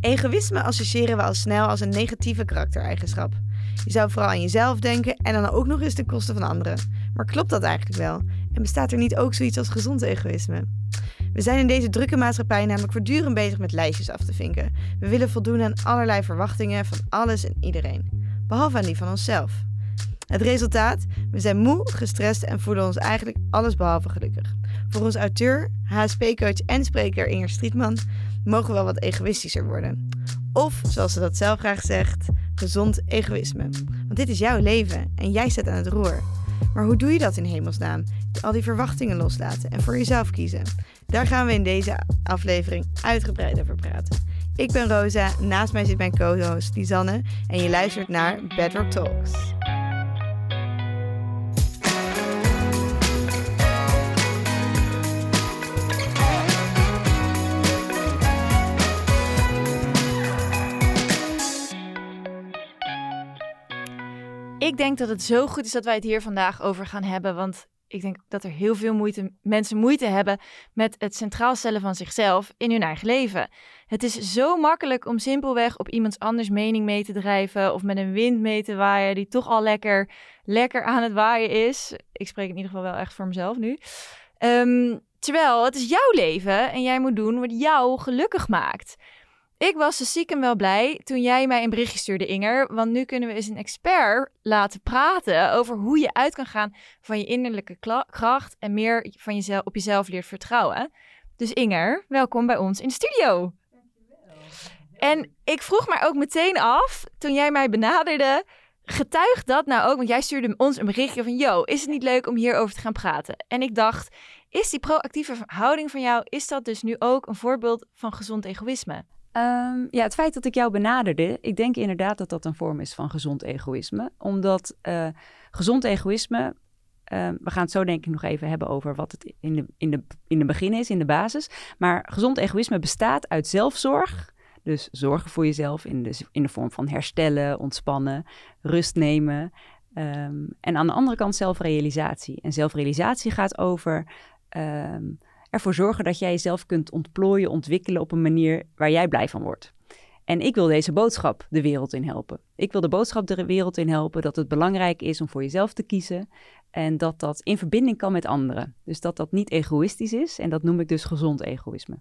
Egoïsme associëren we al snel als een negatieve karaktereigenschap. Je zou vooral aan jezelf denken en dan ook nog eens ten koste van anderen. Maar klopt dat eigenlijk wel? En bestaat er niet ook zoiets als gezond egoïsme? We zijn in deze drukke maatschappij namelijk voortdurend bezig met lijstjes af te vinken. We willen voldoen aan allerlei verwachtingen van alles en iedereen, behalve aan die van onszelf. Het resultaat? We zijn moe, gestrest en voelen ons eigenlijk allesbehalve gelukkig. Voor ons auteur, HSP-coach en spreker Inger Strietman mogen we wel wat egoïstischer worden. Of, zoals ze dat zelf graag zegt, gezond egoïsme. Want dit is jouw leven en jij staat aan het roer. Maar hoe doe je dat in hemelsnaam? Al die verwachtingen loslaten en voor jezelf kiezen. Daar gaan we in deze aflevering uitgebreid over praten. Ik ben Rosa, naast mij zit mijn co-host Lisanne en je luistert naar Bedrock Talks. Ik denk dat het zo goed is dat wij het hier vandaag over gaan hebben. Want ik denk dat er heel veel mensen moeite hebben met het centraal stellen van zichzelf in hun eigen leven. Het is zo makkelijk om simpelweg op iemands anders mening mee te drijven of met een wind mee te waaien die toch al lekker, lekker aan het waaien is. Ik spreek in ieder geval wel echt voor mezelf nu. Ehm, terwijl het is jouw leven en jij moet doen wat jou gelukkig maakt. Ik was dus stiekem wel blij toen jij mij een berichtje stuurde, Inger. Want nu kunnen we eens een expert laten praten over hoe je uit kan gaan van je innerlijke kracht en meer van jezelf, op jezelf leert vertrouwen. Dus Inger, welkom bij ons in de studio. Dankjewel. En ik vroeg mij ook meteen af, toen jij mij benaderde, getuigt dat nou ook? Want jij stuurde ons een berichtje van, yo, is het niet leuk om hierover te gaan praten? En ik dacht, is die proactieve houding van jou, is dat dus nu ook een voorbeeld van gezond egoïsme? Um, ja, het feit dat ik jou benaderde, ik denk inderdaad dat dat een vorm is van gezond egoïsme. Omdat uh, gezond egoïsme, uh, we gaan het zo denk ik nog even hebben over wat het in de, in, de, in de begin is, in de basis. Maar gezond egoïsme bestaat uit zelfzorg. Dus zorgen voor jezelf in de, in de vorm van herstellen, ontspannen, rust nemen. Um, en aan de andere kant zelfrealisatie. En zelfrealisatie gaat over ervoor zorgen dat jij jezelf kunt ontplooien, ontwikkelen op een manier waar jij blij van wordt. En ik wil deze boodschap de wereld in helpen. Ik wil de boodschap de wereld in helpen dat het belangrijk is om voor jezelf te kiezen en dat dat in verbinding kan met anderen. Dus dat dat niet egoïstisch is en dat noem ik dus gezond egoïsme.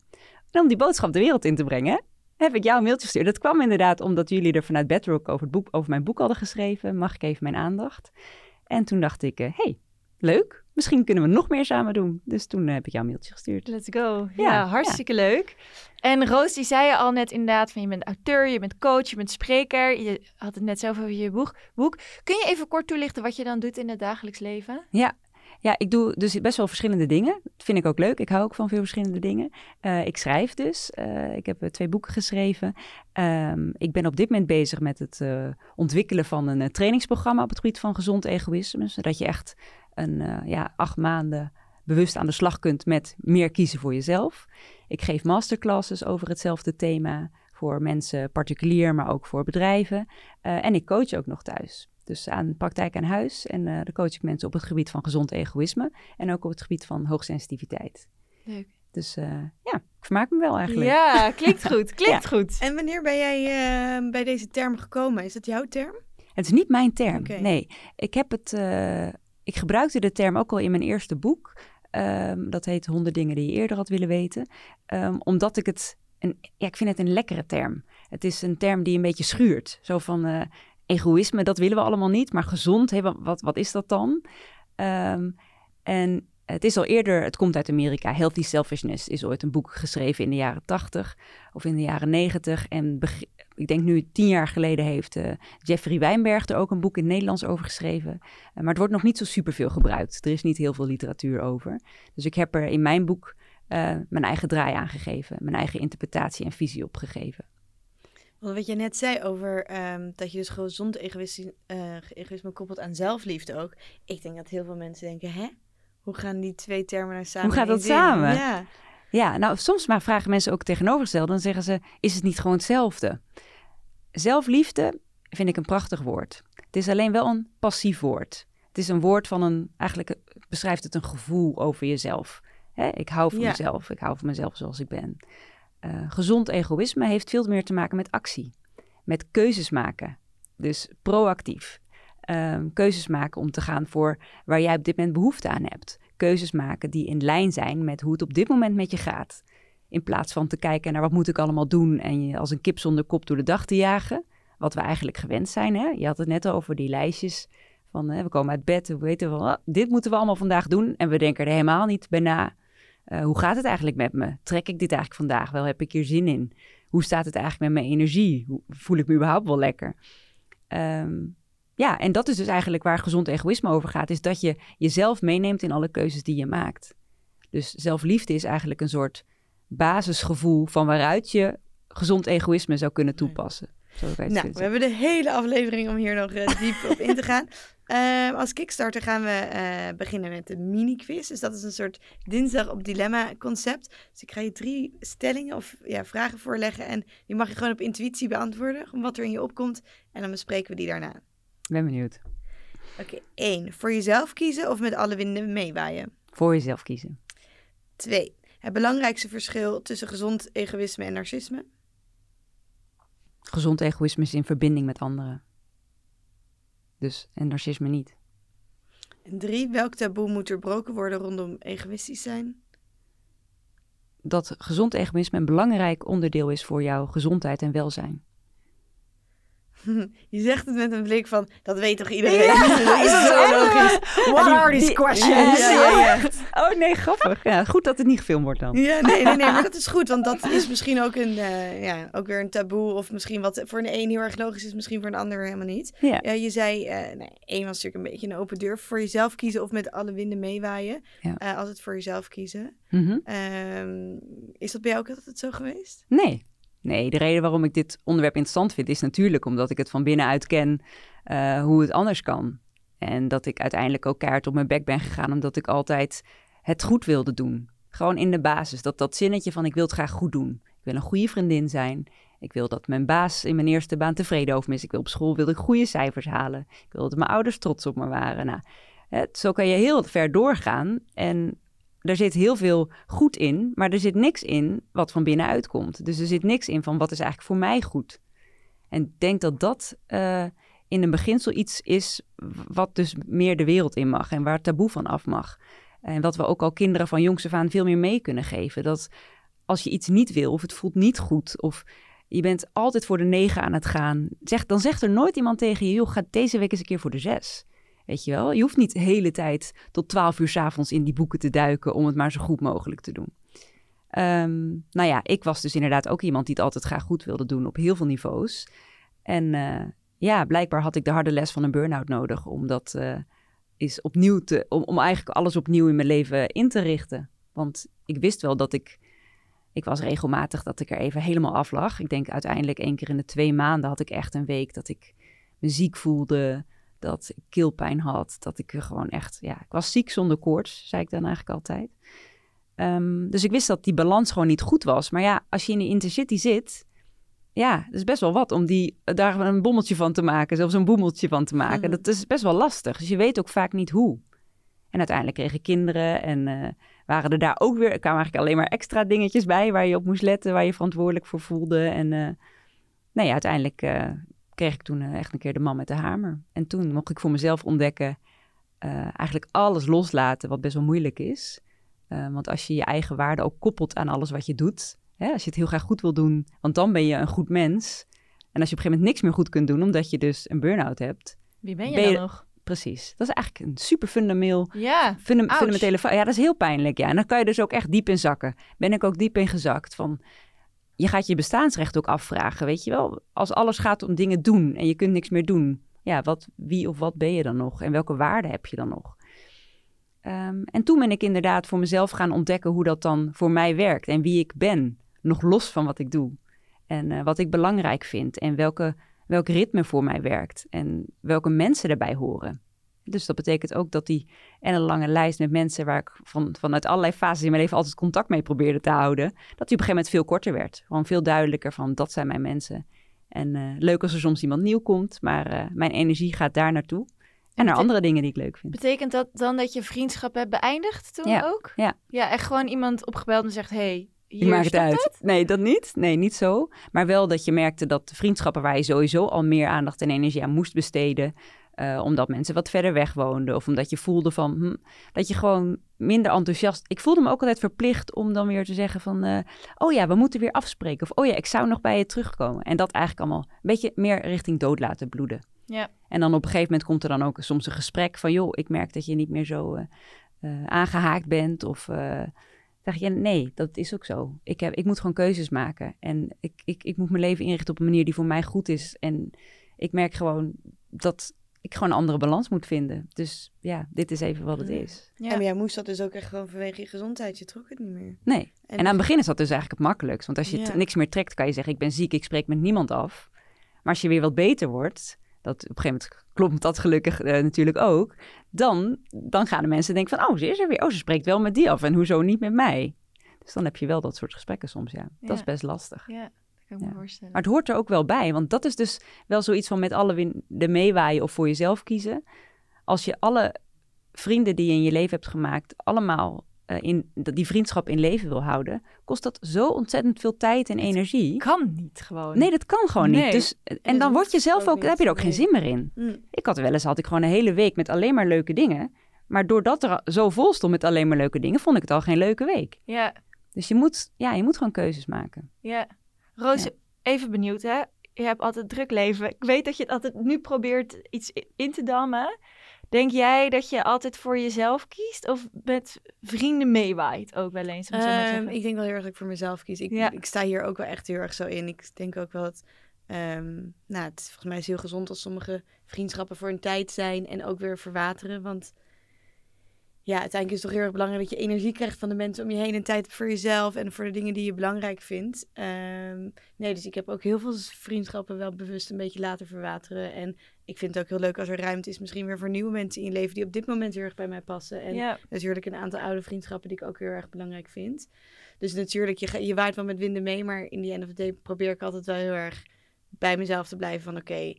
En om die boodschap de wereld in te brengen, heb ik jou een mailtje gestuurd. Dat kwam inderdaad omdat jullie er vanuit Bedrock over, het boek, over mijn boek hadden geschreven. Mag ik even mijn aandacht? En toen dacht ik, hé, hey, leuk, misschien kunnen we nog meer samen doen. Dus toen heb ik jou een mailtje gestuurd. Let's go. Ja, hartstikke leuk. En Roos, die zei je al net inderdaad van je bent auteur, je bent coach, je bent spreker. Je had het net zelf over je boek. boek. Kun je even kort toelichten wat je dan doet in het dagelijks leven? Ja, ja, ik doe dus best wel verschillende dingen. Dat vind ik ook leuk. Ik hou ook van veel verschillende dingen. Uh, ik schrijf dus. Uh, ik heb twee boeken geschreven. Um, ik ben op dit moment bezig met het uh, ontwikkelen van een trainingsprogramma op het gebied van gezond egoïsme. Zodat je echt een uh, ja, acht maanden bewust aan de slag kunt met meer kiezen voor jezelf. Ik geef masterclasses over hetzelfde thema voor mensen particulier, maar ook voor bedrijven. Uh, en ik coach ook nog thuis. Dus aan praktijk aan huis. En uh, dan coach ik mensen op het gebied van gezond egoïsme. En ook op het gebied van hoogsensitiviteit. Leuk. Dus ja, ik vermaak me wel eigenlijk. Ja, klinkt goed. Klinkt ja. goed. En wanneer ben jij bij deze term gekomen? Is dat jouw term? Het is niet mijn term, okay. nee. Ik heb het ik gebruikte de term ook al in mijn eerste boek. Um, dat heet 100 dingen die je eerder had willen weten. Um, omdat ik het, een, ja, ik vind het een lekkere term. Het is een term die een beetje schuurt. Zo van uh, egoïsme, dat willen we allemaal niet. Maar gezond, wat, wat is dat dan? Um, en het is al eerder, het komt uit Amerika. Healthy Selfishness is ooit een boek geschreven in de jaren 80 of in de jaren 90. En ik denk nu tien jaar geleden heeft uh, Jeffrey Wijnberg er ook een boek in het Nederlands over geschreven. Uh, maar het wordt nog niet zo superveel gebruikt. Er is niet heel veel literatuur over. Dus ik heb er in mijn boek uh, mijn eigen draai aan gegeven, mijn eigen interpretatie en visie op gegeven. Want wat je net zei over um, dat je dus gezond egoïsme, egoïsme koppelt aan zelfliefde ook. Ik denk dat heel veel mensen denken, hè? Hoe gaan die twee termen nou samen? Hoe gaat dat samen? Ja. Ja, nou soms maar vragen mensen ook tegenovergesteld. Dan zeggen ze, is het niet gewoon hetzelfde? Zelfliefde vind ik een prachtig woord. Het is alleen wel een passief woord. Het is een woord van een, eigenlijk beschrijft het een gevoel over jezelf. Hè? Ik hou van ja. mezelf, ik hou van mezelf zoals ik ben. Uh, gezond egoïsme heeft veel meer te maken met actie, met keuzes maken. Dus proactief. Um, keuzes maken om te gaan voor waar jij op dit moment behoefte aan hebt. Keuzes maken die in lijn zijn met hoe het op dit moment met je gaat. In plaats van te kijken naar wat moet ik allemaal doen en je als een kip zonder kop door de dag te jagen. Wat we eigenlijk gewend zijn. Hè? Je had het net over die lijstjes van hè, we komen uit bed, we weten wel, oh, dit moeten we allemaal vandaag doen. En we denken er helemaal niet bij na. Uh, hoe gaat het eigenlijk met me? Trek ik dit eigenlijk vandaag wel? Heb ik hier zin in? Hoe staat het eigenlijk met mijn energie? Hoe, voel ik me überhaupt wel lekker? Um, ja, en dat is dus eigenlijk waar gezond egoïsme over gaat. Is dat je jezelf meeneemt in alle keuzes die je maakt. Dus zelfliefde is eigenlijk een soort basisgevoel van waaruit je gezond egoïsme zou kunnen toepassen. nou, we hebben de hele aflevering om hier nog uh, diep op in te gaan. Uh, als Kickstarter gaan we uh, beginnen met de mini-quiz. Dus dat is een soort dinsdag op dilemma-concept. Dus ik ga je drie stellingen of ja, vragen voorleggen. En die mag je gewoon op intuïtie beantwoorden. Wat er in je opkomt. En dan bespreken we die daarna. Ben benieuwd. Oké, één. Voor jezelf kiezen of met alle winden meewaaien? Voor jezelf kiezen. Twee. Het belangrijkste verschil tussen gezond egoïsme en narcisme? Gezond egoïsme is in verbinding met anderen. Dus, en narcisme niet. En drie. Welk taboe moet er broken worden rondom egoïstisch zijn? Dat gezond egoïsme een belangrijk onderdeel is voor jouw gezondheid en welzijn. Je zegt het met een blik van, dat weet toch iedereen? Ja, is zo logisch. What are these questions? Ja, oh nee, grappig. Ja, goed dat het niet gefilmd wordt dan. Ja, nee, nee, nee, maar dat is goed. Want dat is misschien ook, een, uh, ja, ook weer een taboe. Of misschien wat voor een een heel erg logisch is, misschien voor een ander helemaal niet. Ja. Uh, je zei, uh, nee, één was natuurlijk een beetje een open deur. Voor jezelf kiezen of met alle winden meewaaien. Ja. altijd voor jezelf kiezen. Mm -hmm. is dat bij jou ook altijd zo geweest? Nee. Nee, de reden waarom ik dit onderwerp interessant vind is natuurlijk omdat ik het van binnenuit ken uh, hoe het anders kan. En dat ik uiteindelijk ook kaart op mijn bek ben gegaan omdat ik altijd het goed wilde doen. Gewoon in de basis. Dat, dat zinnetje van ik wil het graag goed doen. Ik wil een goede vriendin zijn. Ik wil dat mijn baas in mijn eerste baan tevreden over me is. Ik wil op school wilde ik goede cijfers halen. Ik wil dat mijn ouders trots op me waren. Nou, het, zo kan je heel ver doorgaan. En er zit heel veel goed in, maar er zit niks in wat van binnenuit komt. Dus er zit niks in van wat is eigenlijk voor mij goed. En ik denk dat dat uh, in een beginsel iets is wat dus meer de wereld in mag en waar taboe van af mag. En wat we ook al kinderen van jongs af aan veel meer mee kunnen geven. Dat als je iets niet wil of het voelt niet goed of je bent altijd voor de negen aan het gaan, zeg, dan zegt er nooit iemand tegen je, joh, ga deze week eens een keer voor de zes. Weet je wel? Je hoeft niet de hele tijd tot twaalf uur s avonds in die boeken te duiken om het maar zo goed mogelijk te doen. Um, nou ja, ik was dus inderdaad ook iemand die het altijd graag goed wilde doen op heel veel niveaus. En uh, ja, blijkbaar had ik de harde les van een burn-out nodig om dat uh, is opnieuw te, om, om eigenlijk alles opnieuw in mijn leven in te richten. Want ik wist wel dat ik, ik was regelmatig dat ik er even helemaal af lag. Ik denk uiteindelijk één keer in de twee maanden had ik echt een week dat ik me ziek voelde, dat ik keelpijn had, dat ik gewoon echt, ja, ik was ziek zonder koorts, zei ik dan eigenlijk altijd. Um, dus ik wist dat die balans gewoon niet goed was. Maar ja, als je in de intercity zit, ja, dat is best wel wat om die, daar een bommeltje van te maken, zelfs een boemeltje van te maken. Mhm. Dat is best wel lastig. Dus je weet ook vaak niet hoe. En uiteindelijk kreeg ik kinderen en uh, waren er daar ook weer, er kwamen eigenlijk alleen maar extra dingetjes bij waar je op moest letten, waar je verantwoordelijk voor voelde. En uh, nou ja, uiteindelijk uh, kreeg ik toen eh, echt een keer de man met de hamer. En toen mocht ik voor mezelf ontdekken, uh, eigenlijk alles loslaten, wat best wel moeilijk is. Uh, want als je je eigen waarde ook koppelt aan alles wat je doet, hè, als je het heel graag goed wil doen, want dan ben je een goed mens. En als je op een gegeven moment niks meer goed kunt doen, omdat je dus een burn-out hebt. Wie ben je, dan nog? Precies. Dat is eigenlijk een super fundamenteel, ja, funda fundamentele... Ja, dat is heel pijnlijk, ja. En dan kan je dus ook echt diep in zakken. Ben ik ook diep in gezakt van je gaat je bestaansrecht ook afvragen, weet je wel. Als alles gaat om dingen doen en je kunt niks meer doen, ja, wat, wie of wat ben je dan nog? En welke waarde heb je dan nog? Um, en toen ben ik inderdaad voor mezelf gaan ontdekken hoe dat dan voor mij werkt en wie ik ben, nog los van wat ik doe. En uh, wat ik belangrijk vind en welke, welk ritme voor mij werkt en welke mensen erbij horen. Dus dat betekent ook dat die en een lange lijst met mensen waar ik van, vanuit allerlei fases in mijn leven altijd contact mee probeerde te houden, dat die op een gegeven moment veel korter werd. Gewoon veel duidelijker van dat zijn mijn mensen. En uh, leuk als er soms iemand nieuw komt, maar uh, mijn energie gaat daar naartoe. En naar andere dingen die ik leuk vind. Betekent dat dan dat je vriendschap hebt beëindigd toen ja, ook? Ja. Ja, echt gewoon iemand opgebeld en zegt, hey, hier maakt het stopt uit. het? Nee, dat niet. Nee, niet zo. Maar wel dat je merkte dat de vriendschappen waar je sowieso al meer aandacht en energie aan moest besteden. Eh, omdat mensen wat verder weg woonden. Of omdat je voelde van hm, dat je gewoon minder enthousiast. Ik voelde me ook altijd verplicht om dan weer te zeggen van. eh, oh ja, we moeten weer afspreken. Of oh ja, ik zou nog bij je terugkomen. En dat eigenlijk allemaal een beetje meer richting dood laten bloeden. Ja. En dan op een gegeven moment komt er dan ook soms een gesprek van... joh, ik merk dat je niet meer zo eh, eh, aangehaakt bent. Of zeg je, nee, dat is ook zo. Ik, heb, ik moet gewoon keuzes maken. En ik, ik, ik moet mijn leven inrichten op een manier die voor mij goed is. En ik merk gewoon dat ik gewoon een andere balans moet vinden. Dus ja, dit is even wat het is. Ja. En jij moest dat dus ook echt gewoon vanwege je gezondheid. Je trok het niet meer. Nee. En aan het begin is dat dus eigenlijk het makkelijkst. Want als je Ja. niks meer trekt, kan je zeggen... ik ben ziek, ik spreek met niemand af. Maar als je weer wat beter wordt... dat op een gegeven moment klopt dat gelukkig eh, natuurlijk ook... Dan, dan gaan de mensen denken van... oh, ze is er weer. Oh, ze spreekt wel met die af. En hoezo niet met mij? Dus dan heb je wel dat soort gesprekken soms, ja. Dat Ja. is best lastig. Ja, dat kan ik me Ja. voorstellen. Maar het hoort er ook wel bij. Want dat is dus wel zoiets van met alle winden meewaaien... of voor jezelf kiezen. Als je alle vrienden die je in je leven hebt gemaakt... allemaal eh, in, die vriendschap in leven wil houden... kost dat zo ontzettend veel tijd en Het energie... kan niet gewoon. Nee, dat kan gewoon Nee. niet. Dus, en dan word je zelf ook daar heb je er ook geen zin meer in. Hm. Ik had wel eens, had ik gewoon een hele week met alleen maar leuke dingen. Maar doordat er zo vol stond met alleen maar leuke dingen, vond ik het al geen leuke week. Ja, Dus je moet, ja, je moet gewoon keuzes maken. ja. Roos, Ja. even benieuwd hè. Je hebt altijd druk leven. Ik weet dat je het altijd nu probeert iets in te dammen. Denk jij dat je altijd voor jezelf kiest of met vrienden meewaait ook wel eens? Om het zo maar te Ehm, ik denk wel heel erg dat ik voor mezelf kies. Ik, Ja. ik sta hier ook wel echt heel erg zo in. Ik denk ook wel dat... ehm, nou, het is volgens mij is heel gezond als sommige vriendschappen voor een tijd zijn en ook weer verwateren. Want ja, uiteindelijk is het toch heel erg belangrijk dat je energie krijgt van de mensen om je heen en tijd voor jezelf en voor de dingen die je belangrijk vindt. Ehm, nee, dus ik heb ook heel veel vriendschappen wel bewust een beetje laten verwateren. En ik vind het ook heel leuk als er ruimte is, misschien weer voor nieuwe mensen in je leven die op dit moment heel erg bij mij passen. En ja, natuurlijk een aantal oude vriendschappen die ik ook heel erg belangrijk vind. Dus natuurlijk, je, je waait wel met winden mee, maar in die end of the day probeer ik altijd wel heel erg bij mezelf te blijven van oké,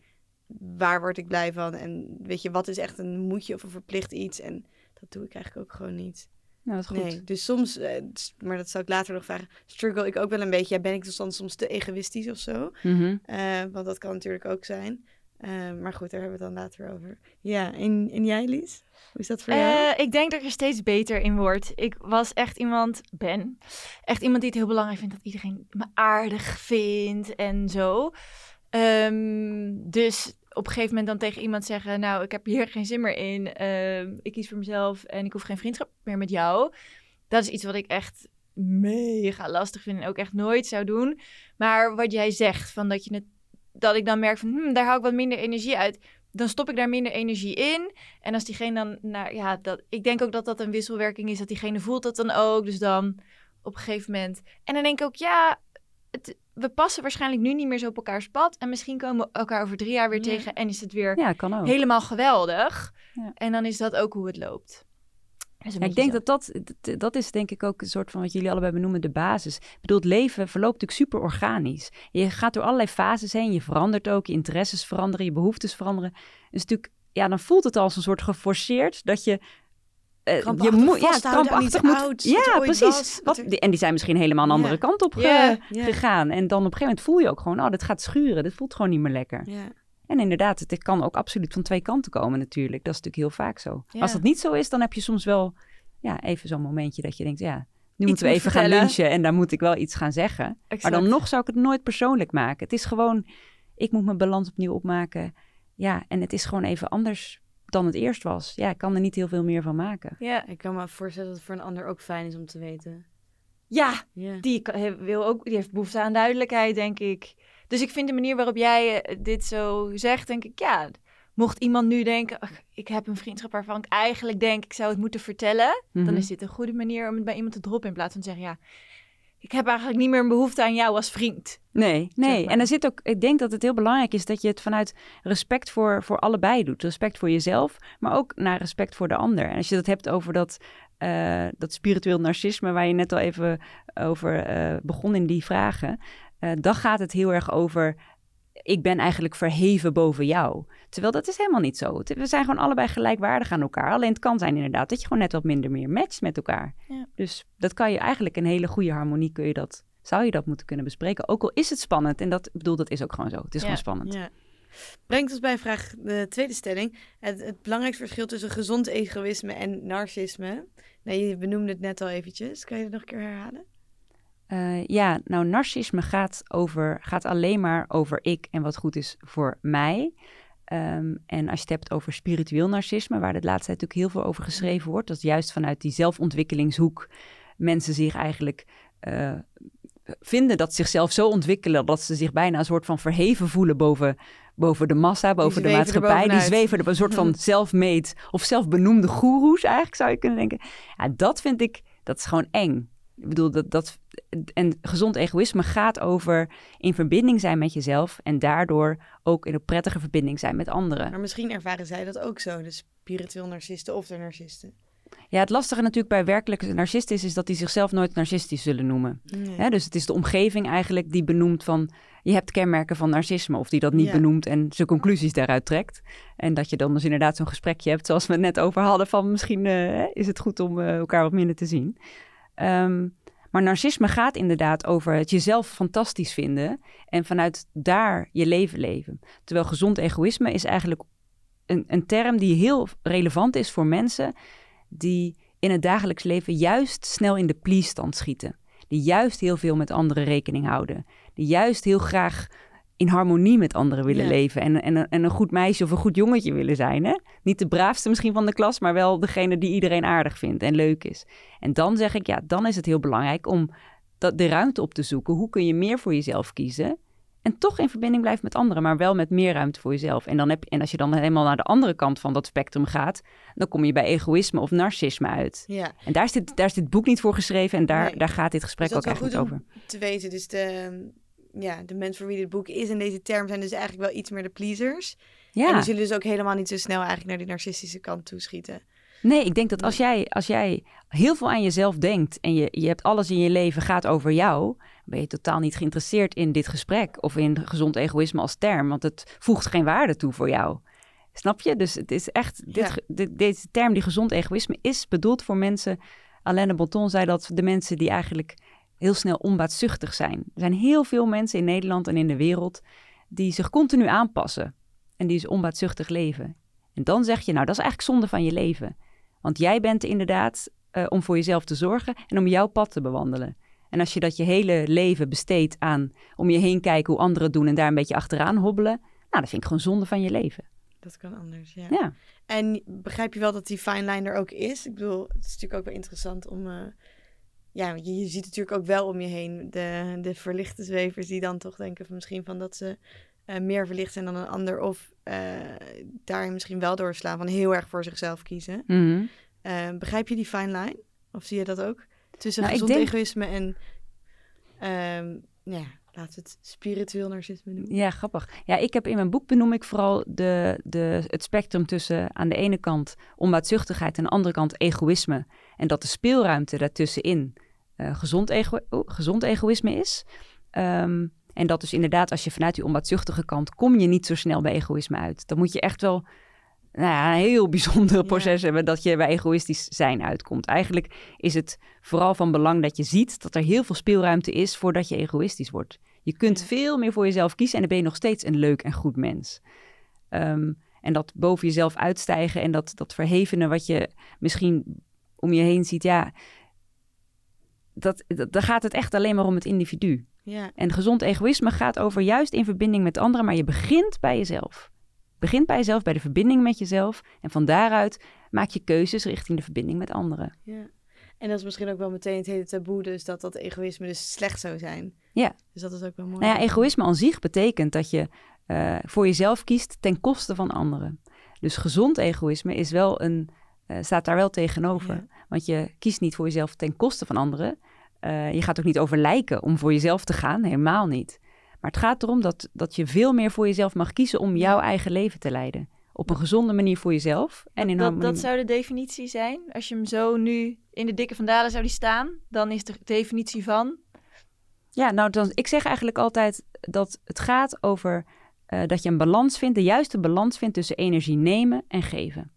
waar word ik blij van? En weet je, wat is echt een moetje of een verplicht iets? En dat doe ik eigenlijk ook gewoon niet. Nou, dat is goed. Nee, dus soms, eh, maar dat zal ik later nog vragen, struggle ik ook wel een beetje. Ja, ben ik dus dan soms te egoïstisch of zo? Mhm. Eh, want dat kan natuurlijk ook zijn. Eh, maar goed, daar hebben we het dan later over. Ja, en, en jij Lies? Hoe is dat voor jou? Eh, ik denk dat ik er steeds beter in word. Ik was echt iemand, ben, echt iemand die het heel belangrijk vindt dat iedereen me aardig vindt en zo. Ehm, dus op een gegeven moment dan tegen iemand zeggen, nou, ik heb hier geen zin meer in. Ehm, ik kies voor mezelf en ik hoef geen vriendschap meer met jou. Dat is iets wat ik echt mega lastig vind en ook echt nooit zou doen. Maar wat jij zegt, van dat, je het, dat ik dan merk van, hm, daar hou ik wat minder energie uit. Dan stop ik daar minder energie in. En als diegene dan, nou ja, dat, ik denk ook dat dat een wisselwerking is. Dat diegene voelt dat dan ook. Dus dan op een gegeven moment. En dan denk ik ook, ja, het, we passen waarschijnlijk nu niet meer zo op elkaars pad. En misschien komen we elkaar over drie jaar weer Ja. tegen. En is het weer Ja, kan ook. helemaal geweldig. Ja. En dan is dat ook hoe het loopt. Een ik denk dat dat, dat, dat is denk ik ook een soort van wat jullie allebei benoemen, de basis. Ik bedoel, het leven verloopt natuurlijk super organisch. Je gaat door allerlei fases heen, je verandert ook, je interesses veranderen, je behoeftes veranderen. Dus natuurlijk, ja, dan voelt het als een soort geforceerd dat je... eh, je moet, ja, krampachtig moet. ja, precies. was, Wat, er- en die zijn misschien helemaal een andere Ja. kant op ge- gegaan. En dan op een gegeven moment voel je ook gewoon, oh, dit gaat schuren, dit voelt gewoon niet meer lekker. En inderdaad, het kan ook absoluut van twee kanten komen natuurlijk. Dat is natuurlijk heel vaak zo. Als dat niet zo is, dan heb je soms wel ja, even zo'n momentje dat je denkt, ja, nu moeten we even gaan lunchen en daar moet ik wel iets gaan zeggen. Maar dan nog zou ik het nooit persoonlijk maken. Het is gewoon, ik moet mijn balans opnieuw opmaken. Ja, en het is gewoon even anders dan het eerst was. Ja, ik kan er niet heel veel meer van maken. Ja, Ik kan me voorstellen dat het voor een ander ook fijn is om te weten. ja die wil ook, die heeft behoefte aan duidelijkheid, denk ik. Dus ik vind de manier waarop jij eh, dit zo zegt, denk ik, ja, mocht iemand nu denken, ach, ik heb een vriendschap waarvan ik eigenlijk denk, ik zou het moeten vertellen, dan Mhm. is dit een goede manier om het bij iemand te droppen in plaats van te zeggen, ja, ik heb eigenlijk niet meer een behoefte aan jou als vriend. Nee, nee. maar. En er zit ook, ik denk dat het heel belangrijk is dat je het vanuit respect voor, voor allebei doet. Respect voor jezelf, maar ook naar respect voor de ander. En als je dat hebt over dat, eh, dat spiritueel narcisme, waar je net al even over eh, begon in die vragen, eh, dan gaat het heel erg over. Ik ben eigenlijk verheven boven jou. Terwijl dat is helemaal niet zo. We zijn gewoon allebei gelijkwaardig aan elkaar. Alleen het kan zijn inderdaad dat je gewoon net wat minder meer matcht met elkaar. Ja. Dus dat kan je eigenlijk een hele goede harmonie kun je dat, zou je dat moeten kunnen bespreken. Ook al is het spannend. En dat bedoel, dat is ook gewoon zo. Het is Ja. gewoon spannend. Ja. Brengt ons bij vraag de tweede stelling. Het, het belangrijkste verschil tussen gezond egoïsme en narcisme. Nou, je benoemde het net al eventjes. Kan je het nog een keer herhalen? Eh, ja, nou, narcisme gaat, over, gaat alleen maar over ik en wat goed is voor mij. Ehm, en als je het hebt over spiritueel narcisme, waar de laatste tijd natuurlijk heel veel over geschreven wordt, dat is juist vanuit die zelfontwikkelingshoek mensen zich eigenlijk eh, vinden dat ze zichzelf zo ontwikkelen dat ze zich bijna een soort van verheven voelen boven, boven de massa, boven de maatschappij. Die zweven er een soort van zelfmade of zelfbenoemde goeroes eigenlijk, zou je kunnen denken. Ja, dat vind ik, dat is gewoon eng. Ik bedoel, dat, dat, en gezond egoïsme gaat over in verbinding zijn met jezelf en daardoor ook in een prettige verbinding zijn met anderen. Maar misschien ervaren zij dat ook zo. De spiritueel narcisten of de narcisten. Ja, het lastige natuurlijk bij werkelijke narcisten is, is dat die zichzelf nooit narcistisch zullen noemen. Nee. Dus het is de omgeving eigenlijk die benoemt van je hebt kenmerken van narcisme of die dat niet Ja. benoemt en zijn conclusies daaruit trekt. En dat je dan dus inderdaad zo'n gesprekje hebt zoals we het net over hadden van misschien eh, is het goed om eh, elkaar wat minder te zien. Ehm, maar narcisme gaat inderdaad over het jezelf fantastisch vinden en vanuit daar je leven leven. Terwijl gezond egoïsme is eigenlijk een, een term die heel relevant is voor mensen die in het dagelijks leven juist snel in de please-stand schieten. Die juist heel veel met anderen rekening houden. Die juist heel graag in harmonie met anderen willen Ja. leven. En, en, en een goed meisje of een goed jongetje willen zijn. Hè? Niet de braafste misschien van de klas, maar wel degene die iedereen aardig vindt en leuk is. En dan zeg ik, ja, dan is het heel belangrijk om dat, de ruimte op te zoeken. Hoe kun je meer voor jezelf kiezen? En toch in verbinding blijven met anderen, maar wel met meer ruimte voor jezelf. En, dan heb, je- en als je dan helemaal naar de andere kant van dat spectrum gaat, dan kom je bij egoïsme of narcisme uit. Ja, En daar is dit, daar is dit boek niet voor geschreven en daar, Nee. daar gaat dit gesprek Dus ook eigenlijk over. te weten. Dus de, ja, de mensen voor wie dit boek is in deze term zijn dus eigenlijk wel iets meer de pleasers. En Ja, die zullen dus ook helemaal niet zo snel eigenlijk naar die narcistische kant toeschieten. nee, ik denk dat als jij, als jij heel veel aan jezelf denkt en je, je hebt alles in je leven gaat over jou, ben je totaal niet geïnteresseerd in dit gesprek of in gezond egoïsme als term, want het voegt geen waarde toe voor jou. Snap je? Dus het is echt, dit, Ja. ge- dit, deze term, die gezond egoïsme, is bedoeld voor mensen. Alain de Botton zei dat de mensen die eigenlijk heel snel onbaatzuchtig zijn. Er zijn heel veel mensen in Nederland en in de wereld die zich continu aanpassen en die dus onbaatzuchtig leven. En dan zeg je, nou, dat is eigenlijk zonde van je leven. Want jij bent inderdaad eh, om voor jezelf te zorgen en om jouw pad te bewandelen. En als je dat je hele leven besteedt aan om je heen kijken hoe anderen het doen en daar een beetje achteraan hobbelen, nou, dat vind ik gewoon zonde van je leven. Dat kan anders, ja. Ja, En begrijp je wel dat die fine line er ook is? Ik bedoel, het is natuurlijk ook wel interessant om... eh, ja, je, je ziet natuurlijk ook wel om je heen de, de verlichte zwevers die dan toch denken van misschien van dat ze eh, meer verlicht zijn dan een ander. Of eh daarin misschien wel doorslaan van heel erg voor zichzelf kiezen. Mhm. Eh, begrijp je die fine line? Of zie je dat ook? Tussen Nou, gezond denk- egoïsme en... ehm, ja, laten we het spiritueel narcisme noemen. ja, grappig. Ja, ik heb in mijn boek benoem ik vooral de, de, het spectrum tussen aan de ene kant onbaatzuchtigheid en aan de andere kant egoïsme. En dat de speelruimte daartussenin eh gezond, ego oh, gezond egoïsme is. Ehm, en dat dus inderdaad, als je vanuit die onbaatzuchtige kant, kom je niet zo snel bij egoïsme uit. Dan moet je echt wel nou ja, een heel bijzonder Ja. proces hebben dat je bij egoïstisch zijn uitkomt. Eigenlijk is het vooral van belang dat je ziet dat er heel veel speelruimte is voordat je egoïstisch wordt. Je kunt Ja. veel meer voor jezelf kiezen en dan ben je nog steeds een leuk en goed mens. Ehm, en dat boven jezelf uitstijgen en dat, dat verhevene wat je misschien om je heen ziet, ja, dat, dat, dan gaat het echt alleen maar om het individu. Ja, En gezond egoïsme gaat over juist in verbinding met anderen, maar je begint bij jezelf. Begint bij jezelf, bij de verbinding met jezelf. En van daaruit maak je keuzes richting de verbinding met anderen. ja. En dat is misschien ook wel meteen het hele taboe, dus dat dat egoïsme dus slecht zou zijn. Ja. Dus dat is ook wel mooi. Nou ja, egoïsme aan zich betekent dat je eh, voor jezelf kiest ten koste van anderen. Dus gezond egoïsme is wel een, eh, staat daar wel tegenover. Ja. Want je kiest niet voor jezelf ten koste van anderen. Eh, je gaat ook niet over lijken om voor jezelf te gaan, helemaal niet. Maar het gaat erom dat, dat je veel meer voor jezelf mag kiezen om jouw eigen leven te leiden. Op een gezonde manier voor jezelf en in dat, harmonie. dat zou de definitie zijn. Als je hem zo nu in de dikke vandalen zou die staan, dan is de definitie van. Ja, nou, dan, ik zeg eigenlijk altijd dat het gaat over eh, dat je een balans vindt, de juiste balans vindt tussen energie nemen en geven.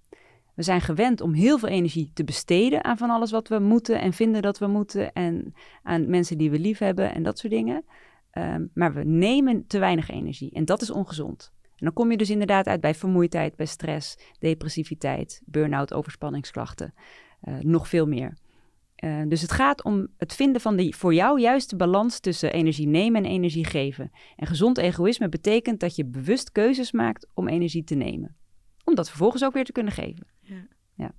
We zijn gewend om heel veel energie te besteden aan van alles wat we moeten en vinden dat we moeten en aan mensen die we lief hebben en dat soort dingen. Ehm, maar we nemen te weinig energie en dat is ongezond. En dan kom je dus inderdaad uit bij vermoeidheid, bij stress, depressiviteit, burn-out, overspanningsklachten, uh, nog veel meer. Uh, dus het gaat om het vinden van de voor jou juiste balans tussen energie nemen en energie geven. En gezond egoïsme betekent dat je bewust keuzes maakt om energie te nemen. Om dat vervolgens ook weer te kunnen geven. Ja. ja.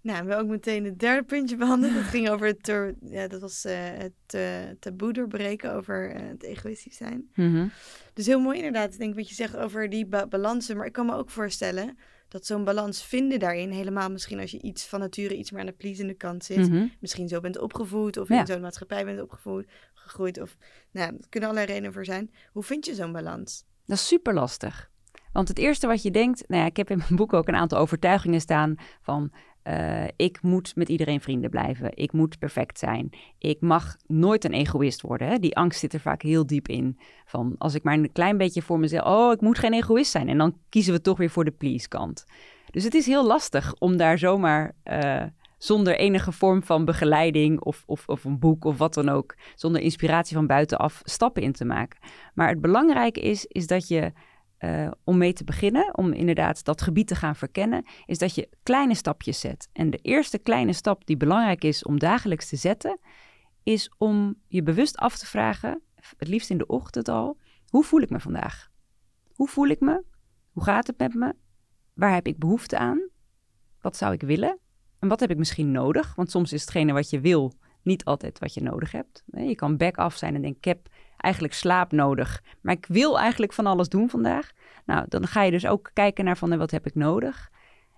Nou, we hebben ook meteen het derde puntje behandeld. Dat ging over het, ja, dat was, uh, het uh, taboe doorbreken over uh, het egoïstisch zijn. Mm -hmm. Dus heel mooi inderdaad, denk ik, wat je zegt over die ba balansen. Maar ik kan me ook voorstellen dat zo'n balans vinden daarin, helemaal misschien als je iets van nature iets meer aan de pleasende kant zit, mm -hmm. misschien zo bent opgevoed of Ja. in zo'n maatschappij bent opgevoed, gegroeid of, nou, er kunnen allerlei redenen voor zijn. Hoe vind je zo'n balans? Dat is super lastig. Want het eerste wat je denkt, nou ja, ik heb in mijn boek ook een aantal overtuigingen staan van uh, ik moet met iedereen vrienden blijven. Ik moet perfect zijn. Ik mag nooit een egoïst worden. Hè? Die angst zit er vaak heel diep in. Van als ik maar een klein beetje voor mezelf. Oh, ik moet geen egoïst zijn. En dan kiezen we toch weer voor de please kant. Dus het is heel lastig om daar zomaar. Uh, zonder enige vorm van begeleiding of, of, of een boek of wat dan ook. Zonder inspiratie van buitenaf stappen in te maken. Maar het belangrijke is, is dat je uh, om mee te beginnen, om inderdaad dat gebied te gaan verkennen, is dat je kleine stapjes zet. En de eerste kleine stap die belangrijk is om dagelijks te zetten, is om je bewust af te vragen, het liefst in de ochtend al, hoe voel ik me vandaag? Hoe voel ik me? Hoe gaat het met me? Waar heb ik behoefte aan? Wat zou ik willen? En wat heb ik misschien nodig? Want soms is hetgene wat je wil niet altijd wat je nodig hebt. Je kan back-off zijn en denken, ik heb eigenlijk slaap nodig. Maar ik wil eigenlijk van alles doen vandaag. Nou, dan ga je dus ook kijken naar van wat heb ik nodig.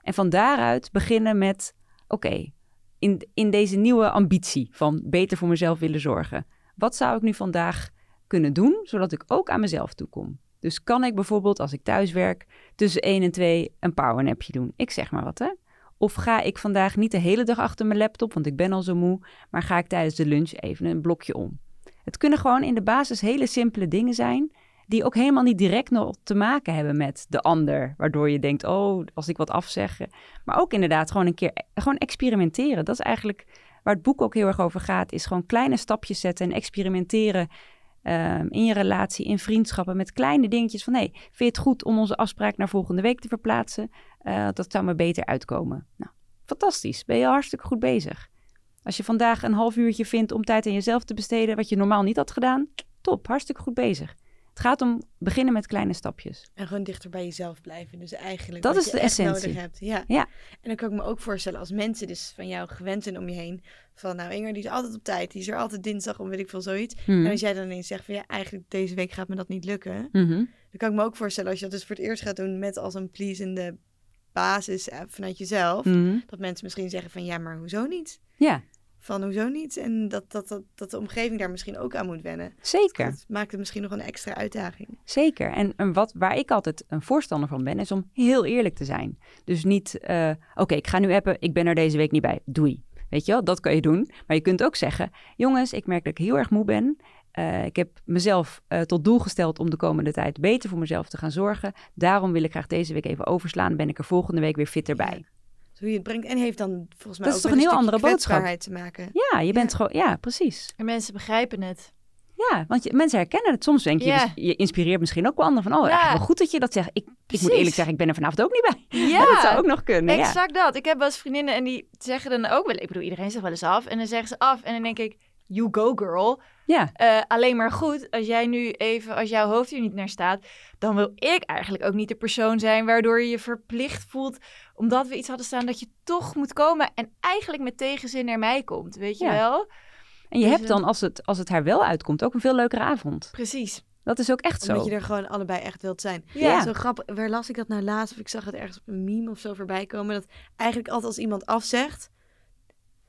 En van daaruit beginnen met, oké, in, in deze nieuwe ambitie van beter voor mezelf willen zorgen. Wat zou ik nu vandaag kunnen doen, zodat ik ook aan mezelf toekom? Dus kan ik bijvoorbeeld als ik thuis werk tussen 1 en 2 een powernapje doen? Ik zeg maar wat hè. Of ga ik vandaag niet de hele dag achter mijn laptop, want ik ben al zo moe, maar ga ik tijdens de lunch even een blokje om? Het kunnen gewoon in de basis hele simpele dingen zijn, die ook helemaal niet direct nog te maken hebben met de ander. Waardoor je denkt, oh, als ik wat afzeg. Maar ook inderdaad gewoon een keer gewoon experimenteren. Dat is eigenlijk waar het boek ook heel erg over gaat. Is gewoon kleine stapjes zetten en experimenteren um, in je relatie, in vriendschappen. Met kleine dingetjes van, hey, vind je het goed om onze afspraak naar volgende week te verplaatsen? Uh, dat zou me beter uitkomen. Nou, fantastisch. Ben je hartstikke goed bezig. Als je vandaag een half uurtje vindt om tijd aan jezelf te besteden, wat je normaal niet had gedaan, top, hartstikke goed bezig. Het gaat om beginnen met kleine stapjes. En gewoon dichter bij jezelf blijven. Dus eigenlijk dat wat is je de echt essentie. nodig hebt. Ja. ja. En dan kan ik me ook voorstellen als mensen dus van jou gewend zijn om je heen. Van nou Inger die is altijd op tijd. Die is er altijd dinsdag om weet ik veel zoiets. Mhm. En als jij dan ineens zegt van ja eigenlijk deze week gaat me dat niet lukken. Mhm. Dan kan ik me ook voorstellen als je dat dus voor het eerst gaat doen met als een pleasende basis eh, vanuit jezelf. Mhm. Dat mensen misschien zeggen van ja maar hoezo niet? Ja, Van hoezo niet? En dat, dat, dat, dat de omgeving daar misschien ook aan moet wennen. zeker. Dat maakt het misschien nog een extra uitdaging. Zeker. En, en wat, waar ik altijd een voorstander van ben, is om heel eerlijk te zijn. Dus niet, eh, oké, ik ga nu appen, ik ben er deze week niet bij. Doei. Weet je wel, dat kan je doen. Maar je kunt ook zeggen, jongens, ik merk dat ik heel erg moe ben. Eh, ik heb mezelf eh, tot doel gesteld om de komende tijd beter voor mezelf te gaan zorgen. Daarom wil ik graag deze week even overslaan. Ben ik er volgende week weer fitter bij. Hoe je het brengt. En heeft dan volgens mij Dat ook is toch een heel andere boodschap? te maken. Ja, je bent Ja. gewoon, ja, precies. En mensen begrijpen het. Ja, want je, mensen herkennen het. Soms denk je, Ja. je inspireert misschien ook wel anderen van, oh, Ja. wel goed dat je dat zegt. Ik, ik moet eerlijk zeggen, ik ben er vanavond ook niet bij. Ja, dat zou ook nog kunnen. Ja. exact dat. Ik heb wel eens vriendinnen en die zeggen dan ook wel... Ik bedoel, iedereen zegt wel eens af. En dan zeggen ze af en dan denk ik... You go girl. ja, Eh, alleen maar goed, als jij nu even, als jouw hoofd hier niet naar staat, dan wil ik eigenlijk ook niet de persoon zijn waardoor je je verplicht voelt, omdat we iets hadden staan, dat je toch moet komen en eigenlijk met tegenzin naar mij komt, weet je Ja. wel? En je Dus, hebt dan, als het, als het haar wel uitkomt, ook een veel leukere avond. Precies. Dat is ook echt zo. Omdat je er gewoon allebei echt wilt zijn. Ja. Zo grappig. Waar las ik dat nou laatst? Of ik zag het ergens op een meme of zo voorbij komen. Dat eigenlijk altijd als iemand afzegt,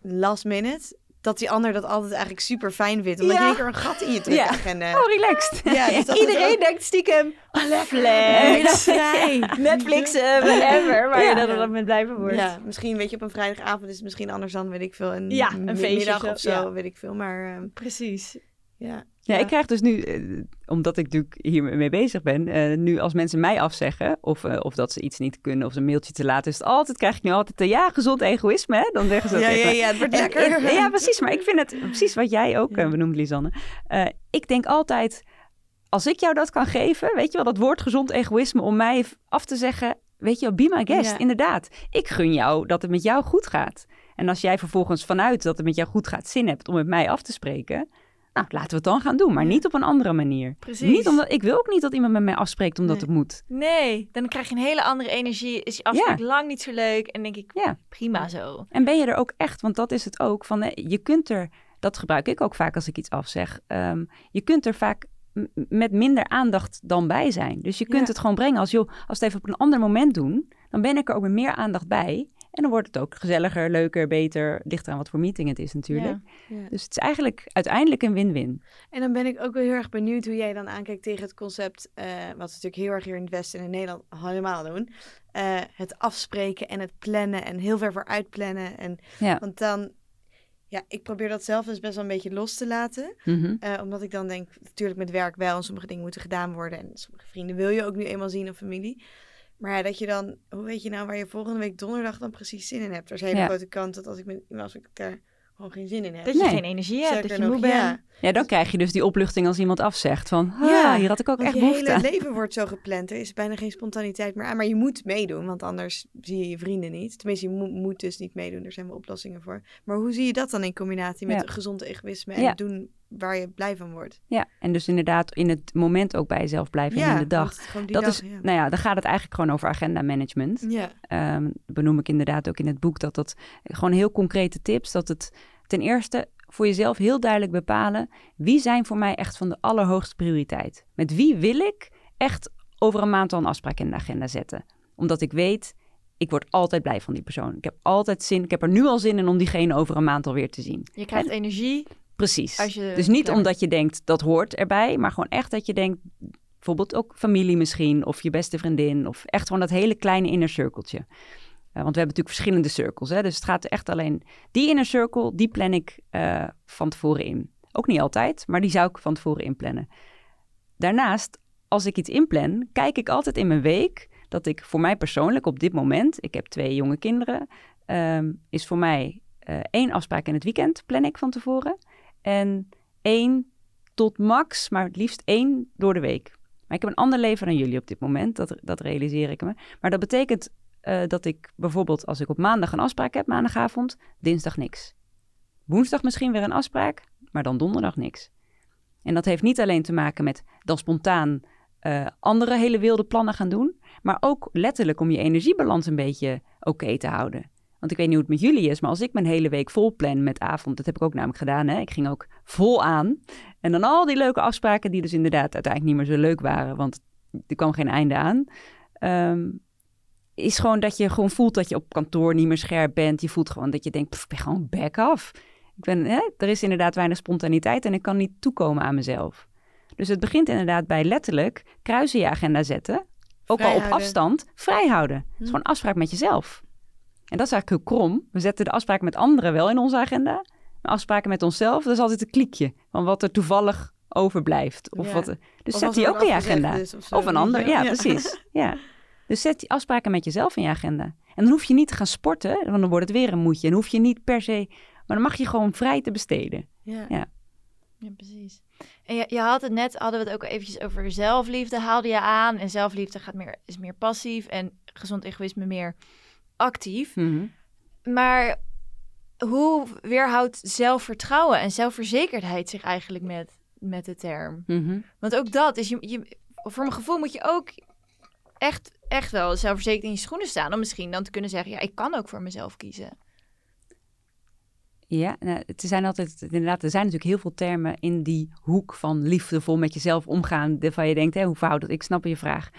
last minute, dat die ander dat altijd eigenlijk super fijn vindt. Omdat Ja. je een keer een gat in je druk Ja. agenda Oh, relaxed. Ja, dus Iedereen ook- denkt stiekem, flex, je dan vrij? Netflix, eh, whatever, waar Ja. je dan op dat moment blijven wordt. Ja, misschien weet je op een vrijdagavond is het misschien anders dan weet ik veel. Een, Ja, een feestje middag of of zo, ja. weet ik veel. Maar ehm, Precies. ja, Ja, Ja. ik krijg dus nu, eh, omdat ik natuurlijk hiermee bezig ben, eh, nu als mensen mij afzeggen of, eh, of dat ze iets niet kunnen of ze een mailtje te laten, is het altijd, krijg ik nu altijd, eh, ja, gezond egoïsme, hè? Dan zeggen ze dat Ja, ja, even. ja, het wordt lekker. ja, precies. Maar ik vind het precies wat jij ook eh, benoemt, Lisanne. Ik denk altijd, als ik jou dat kan geven, weet je wel, dat woord gezond egoïsme om mij af te zeggen, weet je wel, be my guest, inderdaad. Ik gun jou dat het met jou goed gaat. En als jij vervolgens vanuit dat het met jou goed gaat zin hebt om met mij af te spreken, nou, laten we het dan gaan doen, maar niet op een andere manier. Precies. Niet omdat, ik wil ook niet dat iemand met mij afspreekt omdat Nee. het moet. Nee, dan krijg je een hele andere energie. Is je afspraak lang niet zo leuk. En denk ik, Ja. prima zo. En ben je er ook echt, want dat is het ook, van je kunt er, dat gebruik ik ook vaak als ik iets afzeg, ehm, je kunt er vaak met minder aandacht dan bij zijn. Dus je kunt Ja. het gewoon brengen als, joh, als we het even op een ander moment doen, dan ben ik er ook met meer aandacht bij. En dan wordt het ook gezelliger, leuker, beter, ligt aan wat voor meeting het is natuurlijk. Ja. Ja. Dus het is eigenlijk uiteindelijk een win-win. En dan ben ik ook wel heel erg benieuwd hoe jij dan aankijkt tegen het concept, eh, wat we natuurlijk heel erg hier in het Westen en in Nederland helemaal doen. eh, het afspreken en het plannen en heel ver vooruit plannen. En, Ja. Want dan, ja, ik probeer dat zelf dus best wel een beetje los te laten. Mhm. eh, omdat ik dan denk, natuurlijk met werk wel en sommige dingen moeten gedaan worden. En sommige vrienden wil je ook nu eenmaal zien of familie. Maar ja, dat je dan, hoe weet je nou waar je volgende week donderdag dan precies zin in hebt? Er is een hele Ja. grote kans dat als ik, met, als ik daar gewoon geen zin in heb. Dat je Nee. geen energie hebt, dat je moe bent. ja. Ja, dan krijg je dus die opluchting als iemand afzegt van, ah, Ja, hier had ik ook Want echt je behoefte hele aan. leven wordt zo gepland. Er is bijna geen spontaniteit meer aan. Maar je moet meedoen, want anders zie je je vrienden niet. Tenminste, je moet, moet dus niet meedoen. Er zijn wel oplossingen voor. Maar hoe zie je dat dan in combinatie met gezond egoïsme en doen waar je blij van wordt? Ja, en dus inderdaad in het moment ook bij jezelf blijven en in de dag. Dat dag, is, ja. nou ja, dan gaat het eigenlijk gewoon over agenda management. Ja, Ehm, benoem ik inderdaad ook in het boek dat dat gewoon heel concrete tips. Dat het ten eerste voor jezelf heel duidelijk bepalen wie zijn voor mij echt van de allerhoogste prioriteit. Met wie wil ik echt over een maand al een afspraak in de agenda zetten. Omdat ik weet, ik word altijd blij van die persoon. Ik heb altijd zin, ik heb er nu al zin in om diegene over een maand alweer te zien. Je krijgt energie. Precies. Je dus niet omdat je denkt dat hoort erbij, maar gewoon echt dat je denkt, bijvoorbeeld ook familie misschien, of je beste vriendin, of echt gewoon dat hele kleine inner cirkeltje. Eh, want we hebben natuurlijk verschillende cirkels, hè? dus het gaat echt alleen. Die inner circle, die plan ik eh, van tevoren in. Ook niet altijd, maar die zou ik van tevoren inplannen. Daarnaast, als ik iets inplan, kijk ik altijd in mijn week dat ik voor mij persoonlijk op dit moment, ik heb twee jonge kinderen, ehm, is voor mij eh, één afspraak in het weekend plan ik van tevoren. En één tot max, maar het liefst één door de week. Maar ik heb een ander leven dan jullie op dit moment, dat, dat realiseer ik me. Maar dat betekent eh, dat ik bijvoorbeeld als ik op maandag een afspraak heb, maandagavond, dinsdag niks. Woensdag misschien weer een afspraak, maar dan donderdag niks. En dat heeft niet alleen te maken met dan spontaan eh, andere hele wilde plannen gaan doen, maar ook letterlijk om je energiebalans een beetje oké te houden. Want ik weet niet hoe het met jullie is, maar als ik mijn hele week vol plan met avond, dat heb ik ook namelijk gedaan, hè? ik ging ook vol aan. En dan al die leuke afspraken die dus inderdaad uiteindelijk niet meer zo leuk waren, want er kwam geen einde aan. Ehm, is gewoon dat je gewoon voelt dat je op kantoor niet meer scherp bent. Je voelt gewoon dat je denkt, "Pff, ik ben gewoon back af. Ik ben, hè, er is inderdaad weinig spontaniteit en ik kan niet toekomen aan mezelf. Dus het begint inderdaad bij letterlijk kruisen je agenda zetten. Ook al op Vrijhouden. afstand, vrij houden. Het is Hm. gewoon afspraak met jezelf. En dat is eigenlijk heel krom. We zetten de afspraken met anderen wel in onze agenda. Maar afspraken met onszelf, dat is altijd een kliekje. Van wat er toevallig overblijft. Of Ja. wat, dus Of zet die ook in je agenda. is of een ander, ja, precies. Ja. Dus zet die afspraken met jezelf in je agenda. En dan hoef je niet te gaan sporten, want dan wordt het weer een moedje. En dan hoef je niet per se, maar dan mag je gewoon vrij te besteden. Ja. Ja. Ja, precies. En je, je had het net, hadden we het ook eventjes over zelfliefde, haalde je aan. En zelfliefde gaat meer, is meer passief en gezond egoïsme meer actief. Mhm. Maar hoe weerhoudt zelfvertrouwen en zelfverzekerdheid zich eigenlijk met, met de term? Mhm. Want ook dat is, je, je, voor mijn gevoel moet je ook echt, echt wel zelfverzekerd in je schoenen staan. Om misschien dan te kunnen zeggen, ja, ik kan ook voor mezelf kiezen. Ja, nou, het zijn altijd, inderdaad, er zijn natuurlijk heel veel termen in die hoek van liefdevol met jezelf omgaan. Waarvan je denkt, hè, hoe verhoudt dat? Ik snap je vraag.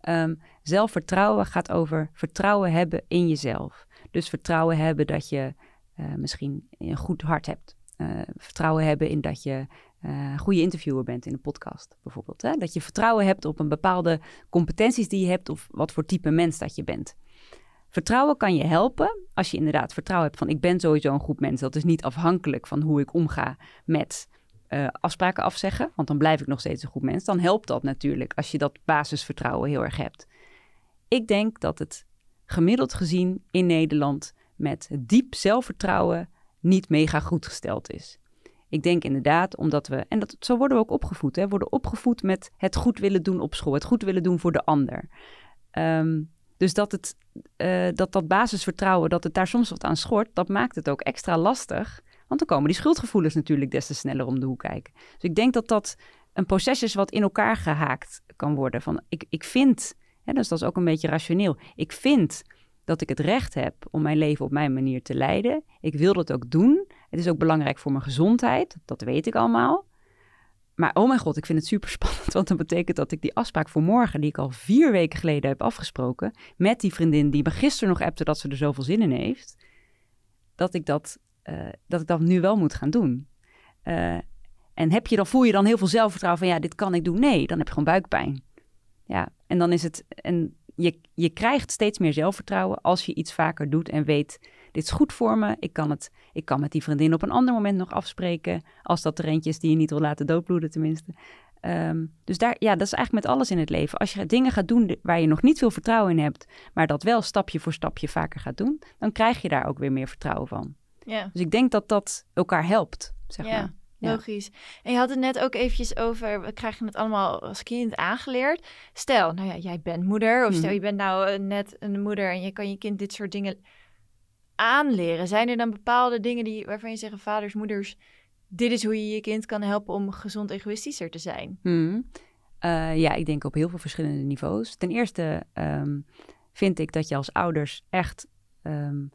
Ehm, zelfvertrouwen gaat over vertrouwen hebben in jezelf. Dus vertrouwen hebben dat je eh, misschien een goed hart hebt. Eh, vertrouwen hebben in dat je een goede interviewer bent in een podcast, bijvoorbeeld. Hè? Dat je vertrouwen hebt op een bepaalde competenties die je hebt of wat voor type mens dat je bent. Vertrouwen kan je helpen als je inderdaad vertrouwen hebt van ik ben sowieso een goed mens. Dat is niet afhankelijk van hoe ik omga met eh, afspraken afzeggen, want dan blijf ik nog steeds een goed mens. Dan helpt dat natuurlijk als je dat basisvertrouwen heel erg hebt. Ik denk dat het gemiddeld gezien in Nederland met diep zelfvertrouwen niet mega goed gesteld is. Ik denk inderdaad, omdat we, en dat, zo worden we ook opgevoed, hè, worden opgevoed met het goed willen doen op school, het goed willen doen voor de ander. Ehm, dus dat, het, uh, dat dat basisvertrouwen, dat het daar soms wat aan schort, dat maakt het ook extra lastig. Want dan komen die schuldgevoelens natuurlijk des te sneller om de hoek kijken. Dus ik denk dat dat een proces is wat in elkaar gehaakt kan worden. Van ik, ik vind, hè, dus dat is ook een beetje rationeel. Ik vind dat ik het recht heb om mijn leven op mijn manier te leiden. Ik wil dat ook doen. Het is ook belangrijk voor mijn gezondheid. Dat weet ik allemaal. Maar oh mijn god, ik vind het super spannend. Want dat betekent dat ik die afspraak voor morgen, die ik al vier weken geleden heb afgesproken. met die vriendin die me gisteren nog appte dat ze er zoveel zin in heeft. dat ik dat, uh, dat, ik dat nu wel moet gaan doen. Uh, en heb je dan, voel je dan heel veel zelfvertrouwen van ja, dit kan ik doen? Nee, dan heb je gewoon buikpijn. Ja, en dan is het. En je, je krijgt steeds meer zelfvertrouwen als je iets vaker doet en weet, dit is goed voor me. Ik kan, het, ik kan met die vriendin op een ander moment nog afspreken, als dat er eentje is die je niet wil laten doodbloeden tenminste. Um, dus daar, ja, dat is eigenlijk met alles in het leven. Als je dingen gaat doen waar je nog niet veel vertrouwen in hebt, maar dat wel stapje voor stapje vaker gaat doen, dan krijg je daar ook weer meer vertrouwen van. Ja. Dus ik denk dat dat elkaar helpt, zeg ja. maar. Logisch. En je had het net ook eventjes over, we krijgen het allemaal als kind aangeleerd. Stel, nou ja, jij bent moeder, of stel Mhm. je bent nou eh, net een moeder en je kan je kind dit soort dingen aanleren. Zijn er dan bepaalde dingen die, waarvan je zeggen, vaders, moeders, dit is hoe je je kind kan helpen om gezond egoïstischer te zijn? Hmm. Uh, ja, ik denk op heel veel verschillende niveaus. Ten eerste um, vind ik dat je als ouders echt. Um,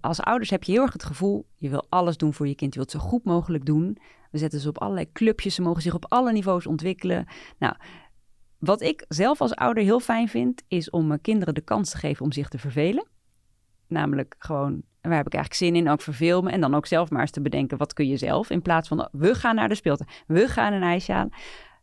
als ouders heb je heel erg het gevoel, je wil alles doen voor je kind. Je wilt het zo goed mogelijk doen. We zetten ze op allerlei clubjes. Ze mogen zich op alle niveaus ontwikkelen. Nou, wat ik zelf als ouder heel fijn vind, is om mijn kinderen de kans te geven om zich te vervelen. Namelijk gewoon, waar heb ik eigenlijk zin in? Ook verveel me. En dan ook zelf maar eens te bedenken, wat kun je zelf? In plaats van, we gaan naar de speeltuin, we gaan een ijsje halen.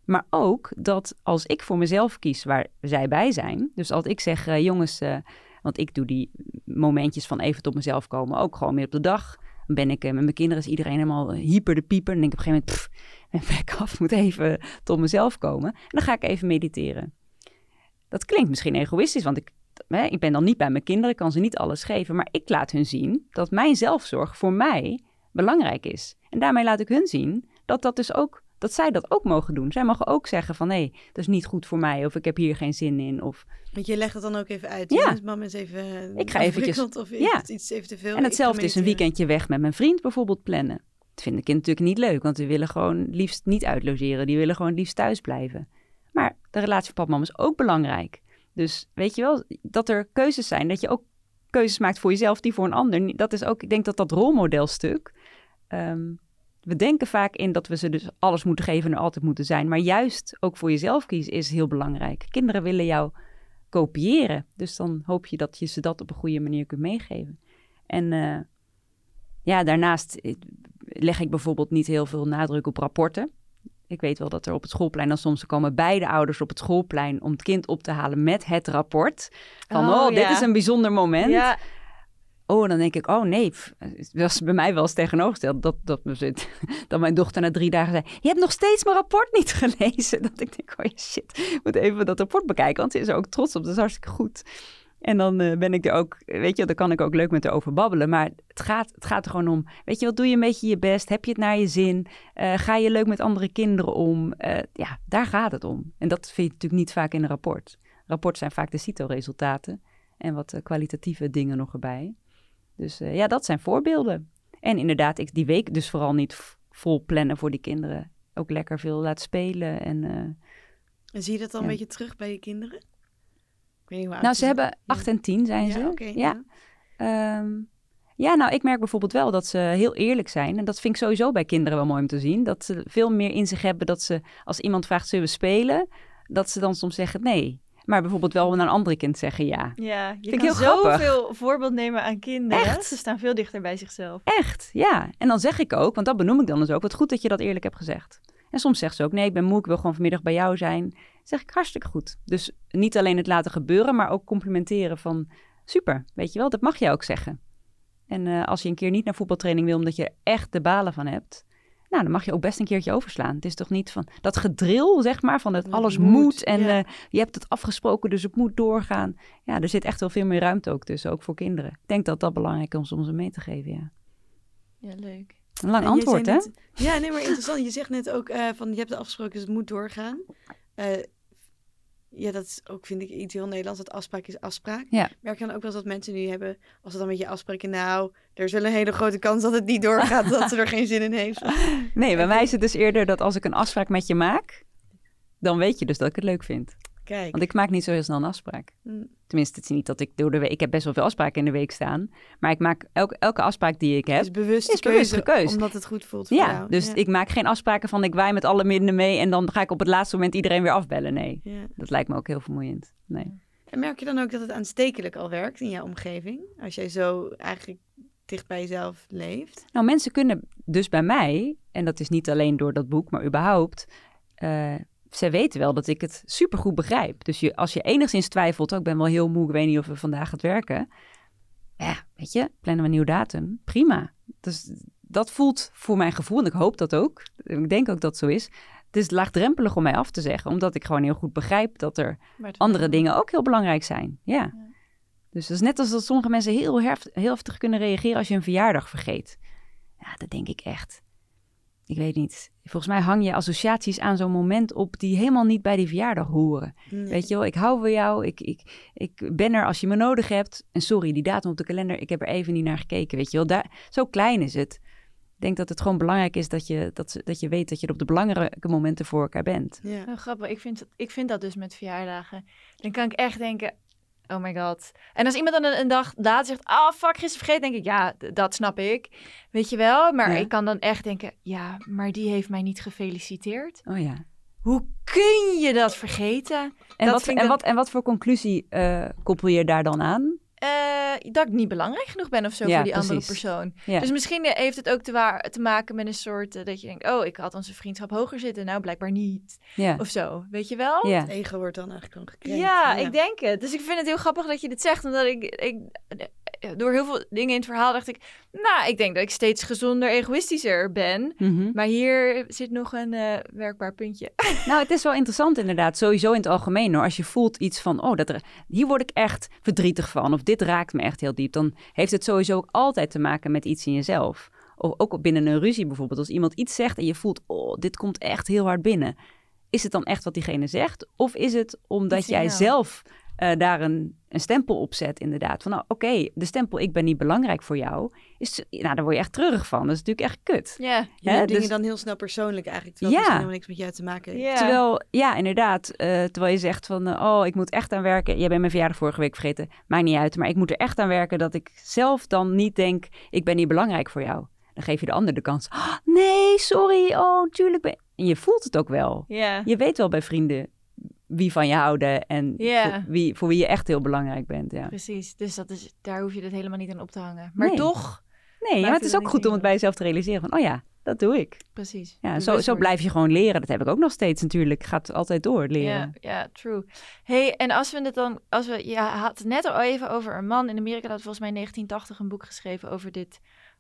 Maar ook dat als ik voor mezelf kies waar zij bij zijn. Dus als ik zeg, uh, jongens, uh, want ik doe die momentjes van even tot mezelf komen ook gewoon meer op de dag. Dan ben ik uh, met mijn kinderen, is iedereen helemaal hyper de pieper. Dan denk ik op een gegeven moment, mijn bek af, moet even tot mezelf komen. En dan ga ik even mediteren. Dat klinkt misschien egoïstisch, want ik, hè, ik ben dan niet bij mijn kinderen, kan ze niet alles geven. Maar ik laat hun zien dat mijn zelfzorg voor mij belangrijk is. En daarmee laat ik hun zien dat dat dus ook dat zij dat ook mogen doen. Zij mogen ook zeggen van nee, dat is niet goed voor mij of ik heb hier geen zin in. Of... Want je legt het dan ook even uit. Ja. Dus mam is even ik ga eventjes, of ja. iets even te veel. En hetzelfde is een weekendje weg met mijn vriend bijvoorbeeld plannen. Dat vind ik natuurlijk niet leuk, want we willen gewoon liefst niet uitlogeren. Die willen gewoon liefst thuis blijven. Maar de relatie van papa mam is ook belangrijk. Dus weet je wel, dat er keuzes zijn, dat je ook keuzes maakt voor jezelf die voor een ander. Dat is ook, ik denk dat dat rolmodelstuk... Um, we denken vaak in dat we ze dus alles moeten geven en er altijd moeten zijn. Maar juist ook voor jezelf kiezen is heel belangrijk. Kinderen willen jou kopiëren. Dus dan hoop je dat je ze dat op een goede manier kunt meegeven. En uh, ja, daarnaast eh, leg ik bijvoorbeeld niet heel veel nadruk op rapporten. Ik weet wel dat er op het schoolplein dan soms komen beide ouders op het schoolplein om het kind op te halen met het rapport. Van, oh, oh ja. dit is een bijzonder moment. Ja. Oh, dan denk ik, oh nee, het was bij mij wel eens tegenovergesteld. Dat, dat, dat mijn dochter na drie dagen zei, je hebt nog steeds mijn rapport niet gelezen. Dat ik denk, oh shit, ik moet even dat rapport bekijken, want ze is er ook trots op. Dat is hartstikke goed. En dan uh, ben ik er ook, weet je, dan kan ik ook leuk met haar over babbelen. Maar het gaat, het gaat er gewoon om, weet je, wat doe je een beetje je best? Heb je het naar je zin? Uh, ga je leuk met andere kinderen om? Uh, ja, daar gaat het om. En dat vind je natuurlijk niet vaak in een rapport. Rapport zijn vaak de CITO-resultaten en wat kwalitatieve dingen nog erbij. Dus uh, ja, dat zijn voorbeelden. En inderdaad, ik die week dus vooral niet vol plannen voor die kinderen. Ook lekker veel laten spelen. En, uh, en zie je dat dan ja. een beetje terug bij je kinderen? Ik weet niet hoe nou, ze hebben ja. 8 en 10 zijn ja, ze. Okay, ja. Ja. Um, ja, nou, ik merk bijvoorbeeld wel dat ze heel eerlijk zijn. En dat vind ik sowieso bij kinderen wel mooi om te zien. Dat ze veel meer in zich hebben dat ze, als iemand vraagt, zullen we spelen? Dat ze dan soms zeggen nee. Maar bijvoorbeeld wel naar een andere kind zeggen ja. Ja, je Vind kan ik heel zoveel voorbeeld nemen aan kinderen. Echt? Ze staan veel dichter bij zichzelf. Echt, ja. En dan zeg ik ook, want dat benoem ik dan dus ook. Wat goed dat je dat eerlijk hebt gezegd. En soms zegt ze ook, nee, ik ben moe, ik wil gewoon vanmiddag bij jou zijn. Dan zeg ik, hartstikke goed. Dus niet alleen het laten gebeuren, maar ook complimenteren van... super, weet je wel, dat mag je ook zeggen. En uh, als je een keer niet naar voetbaltraining wil, omdat je er echt de balen van hebt... Nou, dan mag je ook best een keertje overslaan. Het is toch niet van dat gedril, zeg maar, van het Dat alles moet, moet. En ja. eh, je hebt het afgesproken, dus het moet doorgaan. Ja, er zit echt wel veel meer ruimte ook tussen, ook voor kinderen. Ik denk dat dat belangrijk is om ze mee te geven, ja. Ja, leuk. Een lang En antwoord, hè? net- ja, nee, maar interessant. Je zegt net ook eh, van je hebt het afgesproken, dus het moet doorgaan. Eh, ja, dat is ook, vind ik, iets heel Nederlands. Dat afspraak is afspraak. Ja. Merk je dan ook wel eens dat mensen nu hebben, als ze dan met je afspreken, nou, er is wel een hele grote kans dat het niet doorgaat, dat ze er geen zin in heeft. Nee, bij mij is het dus eerder dat als ik een afspraak met je maak, dan weet je dus dat ik het leuk vind. Kijk. Want ik maak niet zo heel snel een afspraak. Hm. Tenminste, het is niet dat ik door de week... Ik heb best wel veel afspraken in de week staan. Maar ik maak elke, elke afspraak die ik heb... is bewust is bewuste keus. omdat het goed voelt voor Ja, jou. dus ja. ik maak geen afspraken van ik waai met alle middelen mee... en dan ga ik op het laatste moment iedereen weer afbellen. Nee, Ja. dat lijkt me ook heel vermoeiend. Nee. En merk je dan ook dat het aanstekelijk al werkt in jouw omgeving? Als jij zo eigenlijk dicht bij jezelf leeft. Nou, mensen kunnen dus bij mij... en dat is niet alleen door dat boek, maar überhaupt... eh zij weten wel dat ik het supergoed begrijp. Dus je, als je enigszins twijfelt... Oh, ik ben wel heel moe, ik weet niet of we vandaag gaat werken... Ja, weet je, plannen we een nieuwe datum. Prima. Dus dat voelt voor mijn gevoel, en ik hoop dat ook. Ik denk ook dat het zo is. Het is laagdrempelig om mij af te zeggen, omdat ik gewoon heel goed begrijp dat er andere dingen ook heel belangrijk zijn. Ja. Dus dat is net als dat sommige mensen heel, heel heftig kunnen reageren als je een verjaardag vergeet. Ja, dat denk ik echt. Ik weet niet. Volgens mij hang je associaties aan zo'n moment op die helemaal niet bij die verjaardag horen. Nee. Weet je wel, ik hou van jou, ik, ik, ik ben er als je me nodig hebt. En sorry, die datum op de kalender, ik heb er even niet naar gekeken, weet je wel. Daar, zo klein is het. Ik denk dat het gewoon belangrijk is dat je, dat, ze- dat je weet dat je er op de belangrijke momenten voor elkaar bent. Ja. Oh, grappig. Ik vind, ik vind dat dus met verjaardagen. Dan kan ik echt denken, oh my god. En als iemand dan een, een dag later zegt, ah fuck, gisteren vergeten, denk ik, ja, dat snap ik. Weet je wel? Maar Ja. ik kan dan echt denken, ja, maar die heeft mij niet gefeliciteerd. Oh ja. Hoe kun je dat vergeten? En, Dat wat, en, wat, en wat voor conclusie eh, koppel je daar dan aan? Eh, dat ik niet belangrijk genoeg ben of zo Ja, voor die andere persoon. Ja. Dus misschien eh, heeft het ook te, waar, te maken met een soort eh, dat je denkt, oh, ik had onze vriendschap hoger zitten. Nou, blijkbaar niet. Ja. Of zo, weet je wel? ja. Het ego wordt dan eigenlijk gewoon gekrenkt. Ja, ik denk het. Dus ik vind het heel grappig dat je dit zegt. Omdat ik, ik door heel veel dingen in het verhaal dacht ik... Nou, ik denk dat ik steeds gezonder, egoïstischer ben. Mhm. Maar hier zit nog een eh, werkbaar puntje. Nou, het is wel interessant inderdaad, sowieso in het algemeen hoor. Als je voelt iets van, oh, dat, er- hier word ik echt verdrietig van. Of dit raakt me echt heel diep. Dan heeft het sowieso ook altijd te maken met iets in jezelf. Of ook binnen een ruzie bijvoorbeeld. Als iemand iets zegt en je voelt, oh, dit komt echt heel hard binnen. Is het dan echt wat diegene zegt? Of is het omdat jij zelf eh, daar een, een stempel op zet inderdaad? Van nou, oké, de stempel ik ben niet belangrijk voor jou. Is, nou, daar word je echt treurig van. Dat is natuurlijk echt kut. Ja. Je Hè, neemt dingen dus- dan heel snel persoonlijk eigenlijk. Terwijl het Ja. misschien helemaal niks met jou te maken heeft. Ja. Terwijl, ja, inderdaad. eh, terwijl je zegt van, eh, oh, ik moet echt aan werken. Jij bent mijn verjaardag vorige week vergeten. Maakt niet uit. Maar ik moet er echt aan werken dat ik zelf dan niet denk, ik ben niet belangrijk voor jou. Dan geef je de ander de kans. "Ah, nee, sorry. Oh, tuurlijk. Ben... En je voelt het ook wel. Ja. Je weet wel bij vrienden wie van je houden en Ja. voor, wie, voor wie je echt heel belangrijk bent. Ja. Precies. Dus dat is, daar hoef je het helemaal niet aan op te hangen. Maar Nee. toch... Nee, ja, maar het is ook goed om het bij jezelf te realiseren van, oh ja, dat doe ik. Precies. Ja, Bewust zo, zo blijf je gewoon leren. Dat heb ik ook nog steeds natuurlijk. Gaat altijd door, leren. Ja, ja, true. hey, en als we het dan, als we, je had het net al even over een man in Amerika dat volgens mij in 1980 een boek geschreven over dit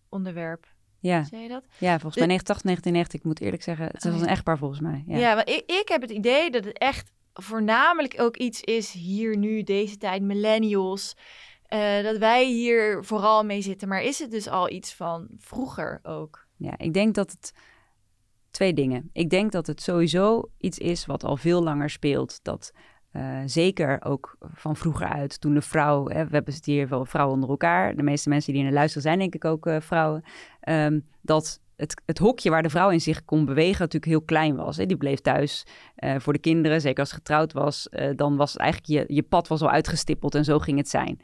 onderwerp. Ja. Zei je dat? Ja, volgens mij 89, 1990. Ik moet eerlijk zeggen, het Oh, was ja. een echtpaar volgens mij. Ja. Ja, want ik, ik heb het idee dat het echt voornamelijk ook iets is hier nu, deze tijd, millennials. eh, dat wij hier vooral mee zitten. Maar is het dus al iets van vroeger ook? Ja, ik denk dat het twee dingen. Ik denk dat het sowieso iets is wat al veel langer speelt. Dat eh, zeker ook van vroeger uit, toen de vrouw, hè, we hebben het hier wel vrouwen onder elkaar. De meeste mensen die naar luisteren zijn denk ik ook eh, vrouwen. ehm, dat het, het hokje waar de vrouw in zich kon bewegen natuurlijk heel klein was. Hè. Die bleef thuis eh, voor de kinderen, zeker als ze getrouwd was. eh, dan was eigenlijk je, je pad was al uitgestippeld en zo ging het zijn.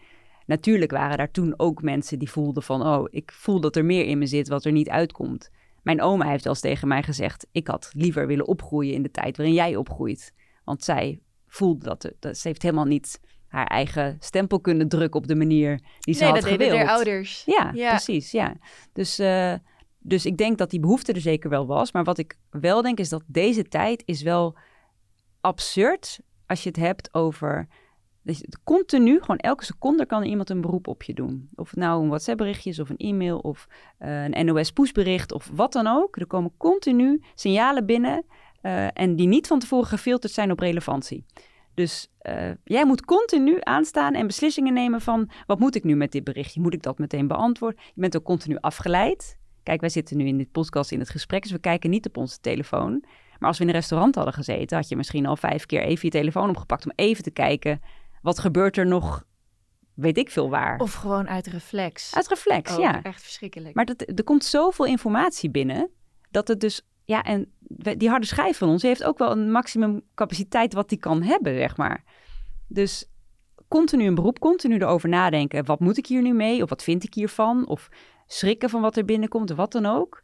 Natuurlijk waren daar toen ook mensen die voelden van... oh, ik voel dat er meer in me zit wat er niet uitkomt. Mijn oma heeft wel eens tegen mij gezegd... ik had liever willen opgroeien in de tijd waarin jij opgroeit. Want zij voelde dat, dat ze heeft helemaal niet haar eigen stempel kunnen drukken... op de manier die ze nee, had dat deden gewild. their ouders. Ja, Ja. precies. Ja. Dus, eh, dus ik denk dat die behoefte er zeker wel was. Maar wat ik wel denk is dat deze tijd is wel absurd als je het hebt over Dus continu, gewoon elke seconde kan iemand een beroep op je doen. Of het nou een WhatsApp-berichtje is, of een e-mail, of uh, een NOS-pushbericht, of wat dan ook. Er komen continu signalen binnen uh, en die niet van tevoren gefilterd zijn op relevantie. Dus uh, jij moet continu aanstaan en beslissingen nemen van... wat moet ik nu met dit berichtje? Moet ik dat meteen beantwoorden? Je bent ook continu afgeleid. Kijk, wij zitten nu in dit podcast in het gesprek, dus we kijken niet op onze telefoon. Maar als we in een restaurant hadden gezeten, had je misschien al vijf keer even je telefoon opgepakt om even te kijken wat gebeurt er nog, weet ik veel waar. Of gewoon uit reflex. Uit reflex, oh, ja. Echt verschrikkelijk. Maar dat, er komt zoveel informatie binnen dat het dus, ja, en die harde schijf van ons heeft ook wel een maximum capaciteit wat die kan hebben, zeg maar. Dus continu een beroep, continu erover nadenken. Wat moet ik hier nu mee? Of wat vind ik hiervan? Of schrikken van wat er binnenkomt, wat dan ook.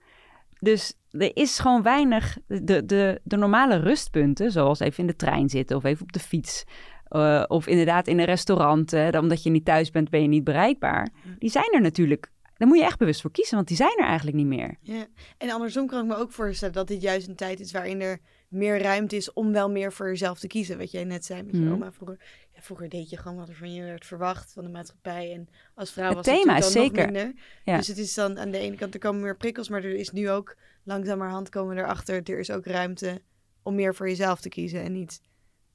Dus er is gewoon weinig, de, de, de normale rustpunten, zoals even in de trein zitten of even op de fiets. Uh, of inderdaad in een restaurant, uh, omdat je niet thuis bent, ben je niet bereikbaar. Die zijn er natuurlijk. Daar moet je echt bewust voor kiezen, want die zijn er eigenlijk niet meer. Ja. En andersom kan ik me ook voorstellen dat dit juist een tijd is waarin er meer ruimte is om wel meer voor jezelf te kiezen. Wat jij net zei met je Mhm. oma vroeger. Vroeger deed je gewoon wat er van je werd verwacht van de maatschappij. En als vrouw Het was thema het is zeker- nog minder. Ja. Dus het is dan aan de ene kant, er komen meer prikkels. Maar er is nu ook langzamerhand komen we erachter. Er is ook ruimte om meer voor jezelf te kiezen en niet...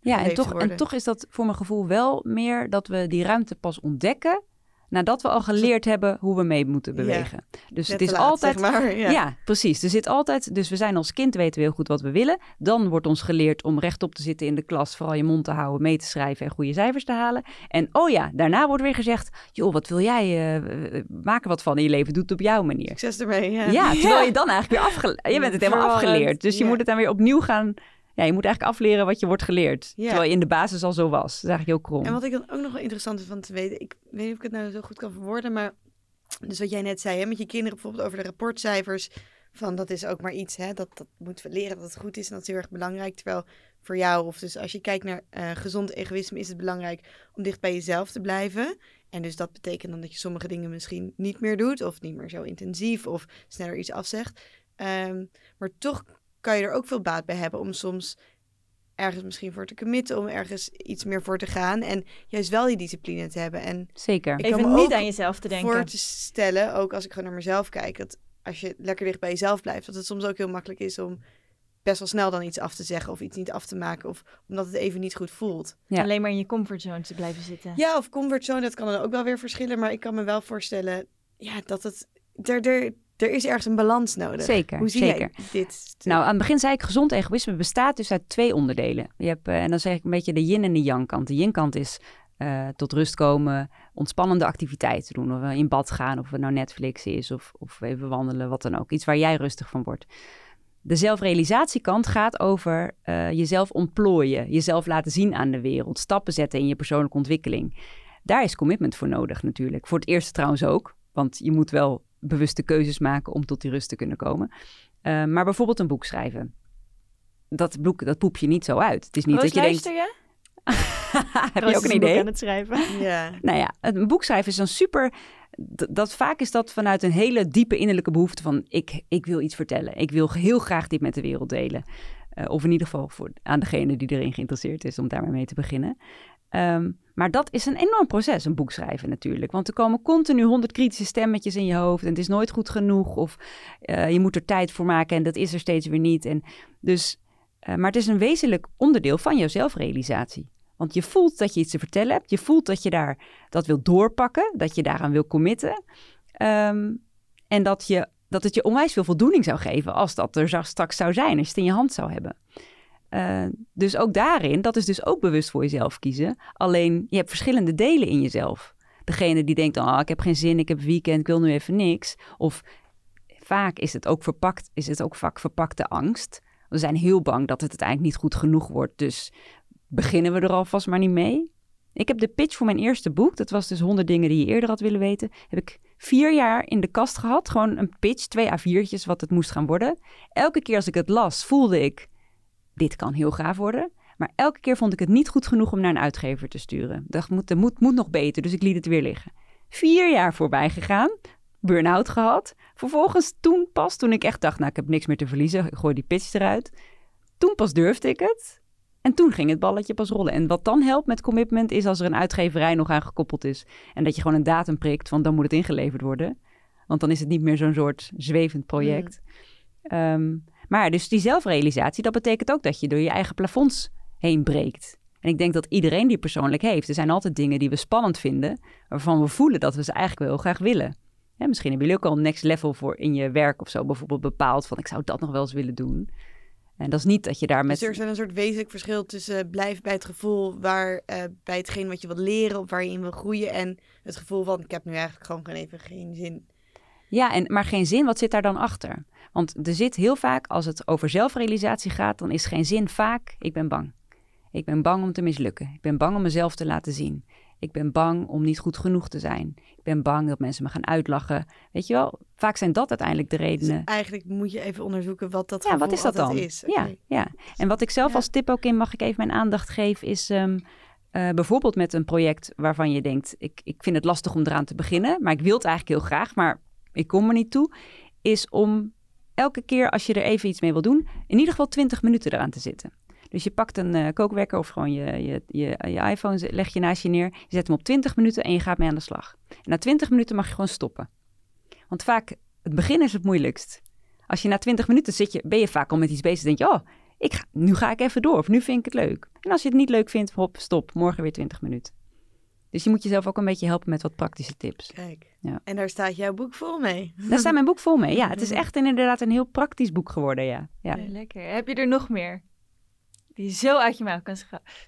Ja, en toch, en toch is dat voor mijn gevoel wel meer dat we die ruimte pas ontdekken nadat we al geleerd hebben hoe we mee moeten Ja. bewegen. Dus het is laat, altijd. zeg maar. Ja. Ja. precies. Er zit altijd. Dus we zijn als kind weten we heel goed wat we willen. Dan wordt ons geleerd om rechtop te zitten in de klas, vooral je mond te houden, mee te schrijven en goede cijfers te halen. En oh ja, daarna wordt weer gezegd: joh, wat wil jij? eh, eh, maak er wat van in je leven. Doe het op jouw manier. Succes ermee. Ja, Ja, terwijl je dan eigenlijk weer afgeleerd. Je bent het helemaal afgeleerd. Dus je moet het dan weer opnieuw gaan. Ja, je moet eigenlijk afleren wat je wordt geleerd. Ja. Terwijl je in de basis al zo was. Dat is eigenlijk heel krom. En wat ik dan ook nog wel interessant vind van te weten, ik weet niet of ik het nou zo goed kan verwoorden, maar dus wat jij net zei, hè, met je kinderen bijvoorbeeld over de rapportcijfers, van dat is ook maar iets, hè, dat, dat moeten we leren dat het goed is en dat is heel erg belangrijk. Terwijl voor jou, of dus als je kijkt naar eh, gezond egoïsme, is het belangrijk om dicht bij jezelf te blijven. En dus dat betekent dan dat je sommige dingen misschien niet meer doet, of niet meer zo intensief, of sneller iets afzegt. Ehm, maar toch kan je er ook veel baat bij hebben om soms ergens misschien voor te committen, om ergens iets meer voor te gaan en juist wel die discipline te hebben. En Zeker. Ik kan Even me niet aan jezelf te denken. voor te stellen, ook als ik gewoon naar mezelf kijk, dat als je lekker dicht bij jezelf blijft, dat het soms ook heel makkelijk is om best wel snel dan iets af te zeggen of iets niet af te maken, of omdat het even niet goed voelt. Ja. Alleen maar in je comfortzone te blijven zitten. Ja, of comfortzone, dat kan dan ook wel weer verschillen, maar ik kan me wel voorstellen, ja, dat het, er, er, er is ergens een balans nodig. Zeker, Hoe zie zeker. jij dit? Nou, aan het begin zei ik, gezond egoïsme bestaat dus uit twee onderdelen. Je hebt, eh, en dan zeg ik een beetje de yin en de yang kant. De yin kant is eh, tot rust komen, ontspannende activiteiten doen. Of we in bad gaan, of het nou Netflix is, of, of even wandelen, wat dan ook. Iets waar jij rustig van wordt. De zelfrealisatiekant gaat over eh, jezelf ontplooien, jezelf laten zien aan de wereld, stappen zetten in je persoonlijke ontwikkeling. Daar is commitment voor nodig natuurlijk. Voor het eerste trouwens ook, want je moet wel bewuste keuzes maken om tot die rust te kunnen komen. Uh, maar bijvoorbeeld een boek schrijven. Dat boek, dat poep je niet zo uit. Het is niet Roos, dat je denkt... luister je? Heb je ook een idee? aan het schrijven. Ja. Nou ja, een boek schrijven is dan super... Dat, vaak is dat vanuit een hele diepe innerlijke behoefte van... Ik, ik wil iets vertellen. Ik wil heel graag dit met de wereld delen. Uh, of in ieder geval voor, aan degene die erin geïnteresseerd is... om daarmee mee te beginnen. Um, maar dat is een enorm proces, een boek schrijven natuurlijk. Want er komen continu honderd kritische stemmetjes in je hoofd... en het is nooit goed genoeg. Of uh, je moet er tijd voor maken en dat is er steeds weer niet. En dus, uh, maar het is een wezenlijk onderdeel van jouw zelfrealisatie. Want je voelt dat je iets te vertellen hebt. Je voelt dat je daar dat wil doorpakken. Dat je daaraan wil committen. Um, en dat, je, dat het je onwijs veel voldoening zou geven als dat er straks zou zijn. Als je het in je hand zou hebben. Uh, dus ook daarin, dat is dus ook bewust voor jezelf kiezen. Alleen je hebt verschillende delen in jezelf. Degene die denkt, oh, ik heb geen zin, ik heb weekend, ik wil nu even niks. Of vaak is het ook verpakt, is het ook vaak verpakte angst. We zijn heel bang dat het uiteindelijk niet goed genoeg wordt. Dus beginnen we er alvast maar niet mee. Ik heb de pitch voor mijn eerste boek, dat was dus 100 dingen die je eerder had willen weten, heb ik vier jaar in de kast gehad. Gewoon een pitch, twee A4'tjes wat het moest gaan worden. Elke keer als ik het las, voelde ik, dit kan heel gaaf worden. Maar elke keer vond ik het niet goed genoeg om naar een uitgever te sturen. Dacht, moet, moet, moet nog beter, dus ik liet het weer liggen. Vier jaar voorbij gegaan, burn-out gehad. Vervolgens toen pas, toen ik echt dacht, nou ik heb niks meer te verliezen, ik gooi die pitch eruit. Toen pas durfde ik het. En toen ging het balletje pas rollen. En wat dan helpt met commitment is als er een uitgeverij nog aan gekoppeld is. En dat je gewoon een datum prikt van dan moet het ingeleverd worden. Want dan is het niet meer zo'n soort zwevend project. Ehm, maar dus die zelfrealisatie, dat betekent ook dat je door je eigen plafonds heen breekt. En ik denk dat iedereen die persoonlijk heeft. Er zijn altijd dingen die we spannend vinden, waarvan we voelen dat we ze eigenlijk wel heel graag willen. Ja, misschien hebben jullie ook al een next level voor in je werk of zo bijvoorbeeld bepaald van ik zou dat nog wel eens willen doen. En dat is niet dat je daar met... Dus er is een soort wezenlijk verschil tussen blijven bij het gevoel waar, uh, bij hetgeen wat je wilt leren of waar je in wil groeien en het gevoel van ik heb nu eigenlijk gewoon geen even geen zin. Ja, en, maar geen zin, wat zit daar dan achter? Want er zit heel vaak, als het over zelfrealisatie gaat, dan is geen zin vaak, ik ben bang. Ik ben bang om te mislukken. Ik ben bang om mezelf te laten zien. Ik ben bang om niet goed genoeg te zijn. Ik ben bang dat mensen me gaan uitlachen. Weet je wel, vaak zijn dat uiteindelijk de Dus redenen. eigenlijk moet je even onderzoeken wat dat ja, wat is dat dan? is. Ja, ja. En wat ik zelf Ja. als tip ook in mag ik even mijn aandacht geven, is ehm, eh, bijvoorbeeld met een project waarvan je denkt, ik, ik vind het lastig om eraan te beginnen, maar ik wil het eigenlijk heel graag, maar ik kom er niet toe, is om elke keer als je er even iets mee wil doen, in ieder geval 20 minuten eraan te zitten. Dus je pakt een eh, kookwekker of gewoon je, je, je, je iPhone, ze- leg je naast je neer. Je zet hem op 20 minuten en je gaat mee aan de slag. En na 20 minuten mag je gewoon stoppen. Want vaak, het begin is het moeilijkst. Als je na 20 minuten zit, je, ben je vaak al met iets bezig. denk je, oh, ik nu ga ik even door. Of nu vind ik het leuk. En als je het niet leuk vindt, hop, stop. Morgen weer 20 minuten. Dus je moet jezelf ook een beetje helpen met wat praktische tips. Kijk. Ja. En daar staat jouw boek vol mee. Daar staat mijn boek vol mee. Ja, het is echt inderdaad een heel praktisch boek geworden, ja. ja. Ja, Lekker. Heb je er nog meer? Die je zo uit je mouw kan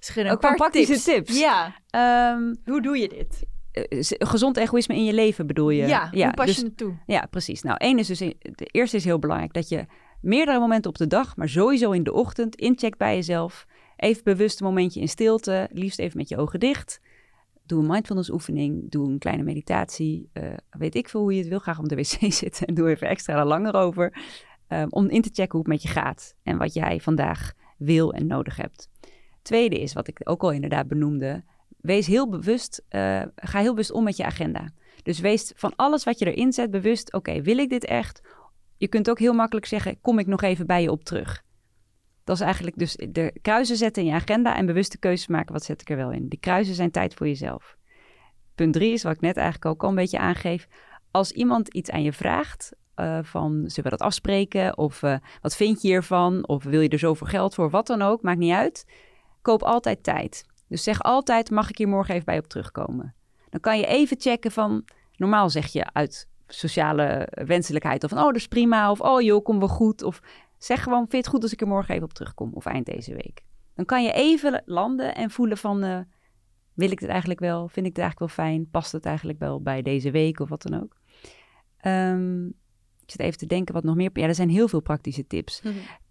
schudden. Ook Een paar praktische tips? Ja. Ehm, Hoe doe je dit? eh, z- gezond egoïsme in je leven bedoel je? Ja, hoe pas dus- je het toe? Ja, precies. Nou, één is dus, de eerste is heel belangrijk dat je meerdere momenten op de dag, maar sowieso in de ochtend, incheckt bij jezelf. Even bewust een momentje in stilte, liefst even met je ogen dicht. Doe een mindfulness oefening, doe een kleine meditatie. eh, weet ik veel hoe je het wil, graag op de wc zitten en doe even extra er langer over. eh, om in te checken hoe het met je gaat en wat jij vandaag wil en nodig hebt. Tweede is, wat ik ook al inderdaad benoemde, wees heel bewust, eh, ga heel bewust om met je agenda. Dus wees van alles wat je erin zet bewust, oké, wil ik dit echt? Je kunt ook heel makkelijk zeggen, kom ik nog even bij je op terug. Dat is eigenlijk dus de kruisen zetten in je agenda en bewuste keuzes maken, wat zet ik er wel in? Die kruisen zijn tijd voor jezelf. Punt drie is, wat ik net eigenlijk ook al een beetje aangeef. Als iemand iets aan je vraagt, eh, van zullen we dat afspreken? Of eh, wat vind je hiervan? Of wil je er zoveel geld voor? Wat dan ook, maakt niet uit. Koop altijd tijd. Dus zeg altijd, mag ik hier morgen even bij op terugkomen? Dan kan je even checken van, normaal zeg je uit sociale wenselijkheid of van, oh, dat is prima. Of, oh joh, kom wel goed. Of zeg gewoon, vind je het goed als ik er morgen even op terugkom? Of eind deze week. Dan kan je even landen en voelen van, eh, wil ik dit eigenlijk wel? Vind ik het eigenlijk wel fijn? Past het eigenlijk wel bij deze week of wat dan ook? Ehm, ik zit even te denken wat nog meer. Ja, er zijn heel veel praktische tips.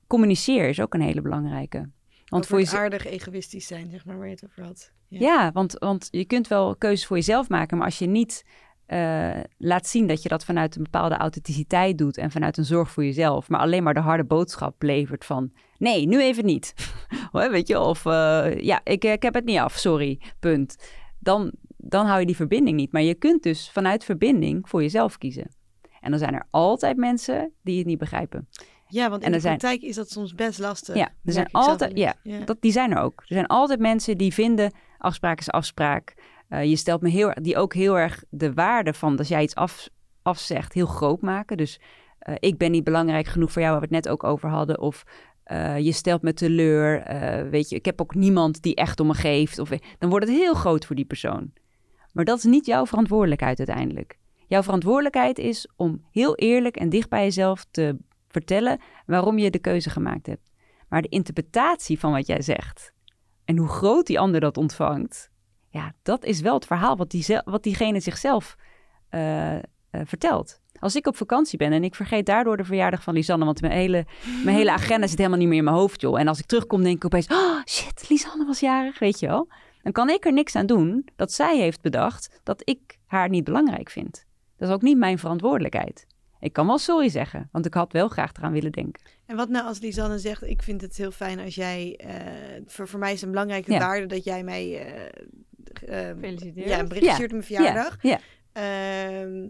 Communiceer is ook een hele belangrijke. Want voor je, aardig egoïstisch zijn, zeg maar, waar je het over had. ja, want, want je kunt wel keuzes voor jezelf maken, maar als je niet eh, laat zien dat je dat vanuit een bepaalde authenticiteit doet en vanuit een zorg voor jezelf, maar alleen maar de harde boodschap levert van nee, nu even niet. Weet je, of eh, ja, ik, ik heb het niet af, sorry, punt. Dan, dan hou je die verbinding niet. Maar je kunt dus vanuit verbinding voor jezelf kiezen. En dan zijn er altijd mensen die het niet begrijpen. Ja, want in de zijn- praktijk is dat soms best lastig. Ja, er zijn altijd, ja. Dat, die zijn er ook. Er zijn altijd mensen die vinden afspraak is afspraak. Eh, je stelt me heel, die ook heel erg de waarde van dat jij iets af, afzegt heel groot maken. Dus eh, ik ben niet belangrijk genoeg voor jou, waar we het net ook over hadden. Of eh, je stelt me teleur. weet je, ik heb ook niemand die echt om me geeft. Of, dan wordt het heel groot voor die persoon. Maar dat is niet jouw verantwoordelijkheid uiteindelijk. Jouw verantwoordelijkheid is om heel eerlijk en dicht bij jezelf te vertellen waarom je de keuze gemaakt hebt. Maar de interpretatie van wat jij zegt en hoe groot die ander dat ontvangt, ja, dat is wel het verhaal wat, die, wat diegene zichzelf eh, eh, vertelt. Als ik op vakantie ben en ik vergeet daardoor de verjaardag van Lisanne, want mijn hele, mijn hele agenda zit helemaal niet meer in mijn hoofd, joh. En als ik terugkom, denk ik opeens, oh shit, Lisanne was jarig, weet je wel. Dan kan ik er niks aan doen dat zij heeft bedacht dat ik haar niet belangrijk vind. Dat is ook niet mijn verantwoordelijkheid. Ik kan wel sorry zeggen, want ik had wel graag eraan willen denken. En wat nou als Lisanne zegt, ik vind het heel fijn als jij, eh, voor, voor mij is een belangrijke Ja. waarde dat jij mij eh, Feliciteer. ja, een bericht stuurt op mijn verjaardag. Ja. Ehm,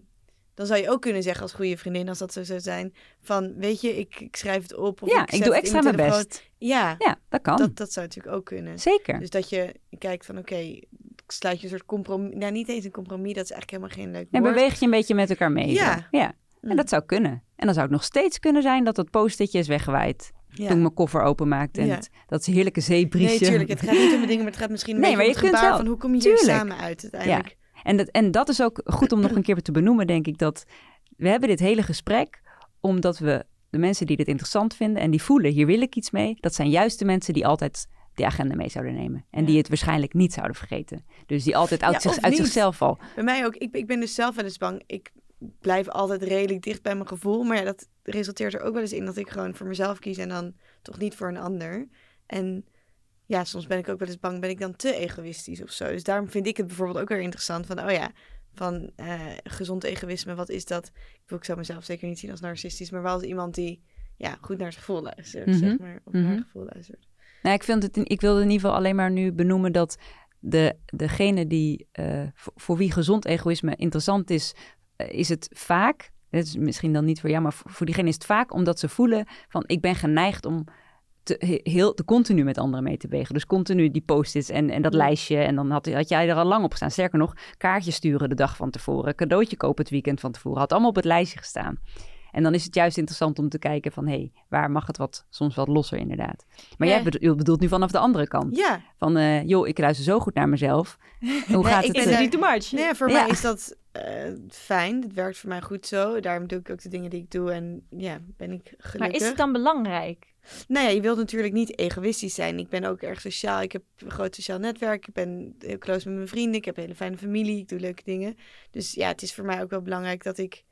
dan zou je ook kunnen zeggen als goede vriendin, als dat zo zou zijn, van weet je, ik, ik schrijf het op. Of ja, ik, doe extra mijn telefoon. best. Ja, Ja, dat kan. dat, dat zou natuurlijk ook kunnen. Zeker. Dus dat je kijkt van oké, ik sluit je een soort compromis. Nou, niet eens een compromis, dat is eigenlijk helemaal geen leuk En woord. beweeg je een beetje met elkaar mee. Ja. ja. Mm. En dat zou kunnen. En dan zou het nog steeds kunnen zijn dat dat post-itje is weggewaaid. Ja. Toen ik mijn koffer openmaakte en Ja. het, dat heerlijke zeebriesje. Nee, tuurlijk. Het gaat niet om dingen, maar het gaat misschien een Nee, maar om je het kunt gebaar wel. van hoe kom je hier samen uit uiteindelijk. En dat, en dat is ook goed om nog een keer te benoemen, denk ik. Dat we hebben dit hele gesprek omdat we de mensen die dit interessant vinden en die voelen, hier wil ik iets mee. Dat zijn juist de mensen die altijd de agenda mee zouden nemen. En Ja. die het waarschijnlijk niet zouden vergeten. Dus die altijd uit, Ja, zich, of uit zichzelf al. Bij mij ook. Ik, ik ben dus zelf wel eens bang. Ik blijf altijd redelijk dicht bij mijn gevoel. Maar ja, dat resulteert er ook wel eens in dat ik gewoon voor mezelf kies en dan toch niet voor een ander. En ja, soms ben ik ook wel eens bang, ben ik dan te egoïstisch of zo. Dus daarom vind ik het bijvoorbeeld ook weer interessant van, oh ja, van eh, gezond egoïsme, wat is dat? Ik wil ik zou mezelf zeker niet zien als narcistisch, maar wel als iemand die ja, goed naar zijn gevoel luistert, Mhm. zeg maar. Of naar Mhm. het gevoel luistert. Nou, ik, vind het, ik wilde in ieder geval alleen maar nu benoemen dat de, degene die, eh, voor, voor wie gezond egoïsme interessant is, eh, is het vaak, dat is misschien dan niet voor jou, maar voor, voor diegene is het vaak omdat ze voelen van ik ben geneigd om te, he- heel, te continu met anderen mee te bewegen. Dus continu die post-its en, en dat lijstje. En dan had, had jij er al lang op gestaan. Sterker nog, kaartjes sturen de dag van tevoren, cadeautje kopen het weekend van tevoren. Had allemaal op het lijstje gestaan. En dan is het juist interessant om te kijken van... hé, hey, waar mag het wat, soms wat losser inderdaad. Maar jij bedo- bedoelt nu vanaf de andere kant. Ja, Van, eh, joh, ik luister zo goed naar mezelf. Hoe Nee, gaat ik het? ben eh, daar- niet too much. Nee, voor Ja. mij is dat eh, fijn. Het werkt voor mij goed zo. Daarom doe ik ook de dingen die ik doe en ja, ben ik gelukkig. Maar is het dan belangrijk? Nou ja, je wilt natuurlijk niet egoïstisch zijn. Ik ben ook erg sociaal. Ik heb een groot sociaal netwerk. Ik ben heel close met mijn vrienden. Ik heb een hele fijne familie. Ik doe leuke dingen. Dus ja, het is voor mij ook wel belangrijk dat ik...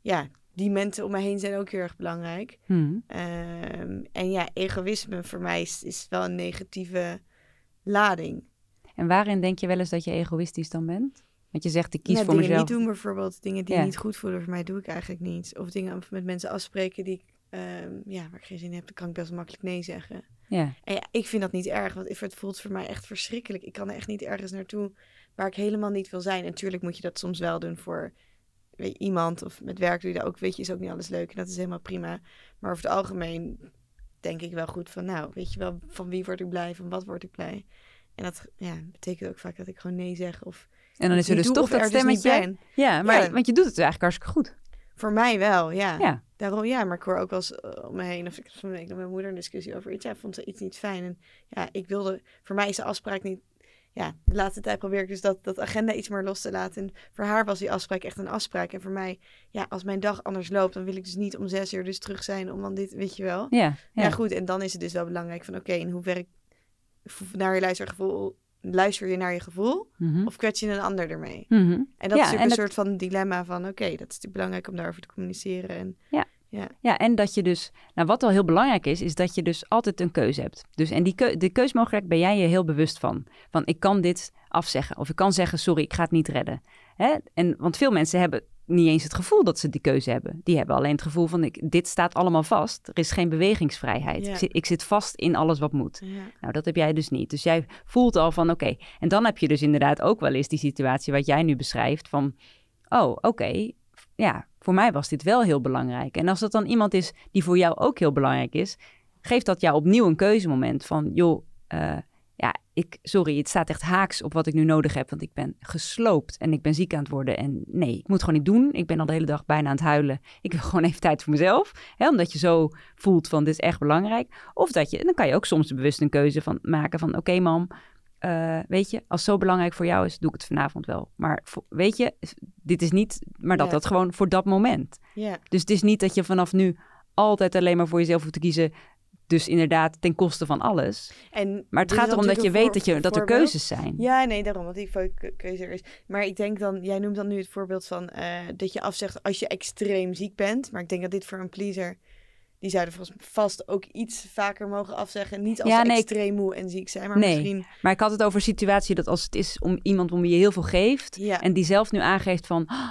Ja, die mensen om me heen zijn ook heel erg belangrijk. hmm. Ehm, en ja, egoïsme voor mij is, is wel een negatieve lading. En waarin denk je wel eens dat je egoïstisch dan bent? Want je zegt, ik kies Ja, voor dingen mezelf. niet doen bijvoorbeeld. Dingen die Ja. niet goed voelen voor mij doe ik eigenlijk niet. Of dingen met mensen afspreken die ik, ehm, ja, waar ik geen zin in heb. Dan kan ik best makkelijk nee zeggen. Ja. En ja, ik vind dat niet erg, want het voelt voor mij echt verschrikkelijk. Ik kan er echt niet ergens naartoe waar ik helemaal niet wil zijn. En natuurlijk moet je dat soms wel doen voor weet iemand of met werk doe je dat ook. Weet je, is ook niet alles leuk en dat is helemaal prima. Maar over het algemeen denk ik wel goed van, nou, weet je wel, van wie word ik blij, van wat word ik blij. En dat ja, betekent ook vaak dat ik gewoon nee zeg of En dan is er dus toch dat dus niet stemmetje. ja, maar Ja. want je doet het eigenlijk hartstikke goed. Voor mij wel, ja. Ja. Daarom, ja, maar ik hoor ook wel eens eh, om me heen, of ik heb van week met mijn moeder een discussie over iets. Ja, vond ze iets niet fijn. En ja, ik wilde, voor mij is de afspraak niet, ja, de laatste tijd probeer ik dus dat, dat agenda iets meer los te laten. En voor haar was die afspraak echt een afspraak. En voor mij, ja, als mijn dag anders loopt, dan wil ik dus niet om zes uur dus terug zijn om dan dit, weet je wel. Ja, Ja, ja. goed, en dan is het dus wel belangrijk van, oké, in hoeverre naar je luistergevoel, luister je naar je gevoel Mhm. of kwets je een ander ermee? Mhm. En dat Ja, is en een dat- soort van dilemma van, oké, dat is natuurlijk belangrijk om daarover te communiceren. En Ja, en dat je dus, nou wat wel heel belangrijk is, is dat je dus altijd een keuze hebt. Dus en die keu de keusmogelijkheid ben jij je heel bewust van. Van ik kan dit afzeggen of ik kan zeggen sorry, ik ga het niet redden. Hè? En, want veel mensen hebben niet eens het gevoel dat ze die keuze hebben. Die hebben alleen het gevoel van ik, dit staat allemaal vast. Er is geen bewegingsvrijheid. Ja. Ik, zit, ik zit vast in alles wat moet. ja. Nou, dat heb jij dus niet. Dus jij voelt al van oké. En dan heb je dus inderdaad ook wel eens die situatie wat jij nu beschrijft van oh, oké, ja, voor mij was dit wel heel belangrijk. En als dat dan iemand is die voor jou ook heel belangrijk is, geeft dat jou opnieuw een keuzemoment van joh, eh, ja, ik, sorry, het staat echt haaks op wat ik nu nodig heb, want ik ben gesloopt en ik ben ziek aan het worden. En nee, ik moet gewoon niet doen. Ik ben al de hele dag bijna aan het huilen. Ik wil gewoon even tijd voor mezelf, hè, omdat je zo voelt van dit is echt belangrijk. Of dat je, dan kan je ook soms bewust een keuze van maken van oké mam, eh, weet je, als het zo belangrijk voor jou is, doe ik het vanavond wel. Maar voor- weet je, dit is niet, maar dat Ja. dat gewoon voor dat moment. ja. Dus het is niet dat je vanaf nu altijd alleen maar voor jezelf hoeft te kiezen. Dus inderdaad ten koste van alles. En Maar het gaat erom dat je weet dat, je, dat er keuzes zijn. Ja, nee, daarom, want die keuze er is. Maar ik denk dan, jij noemt dan nu het voorbeeld van eh, dat je afzegt als je extreem ziek bent. Maar ik denk dat dit voor een pleaser, die zouden vast ook iets vaker mogen afzeggen. Niet als Ja, nee, extreem moe en ziek zijn, maar Nee. misschien... Maar ik had het over een situatie dat als het is om iemand om wie je heel veel geeft. Ja, En die zelf nu aangeeft van, "Ah,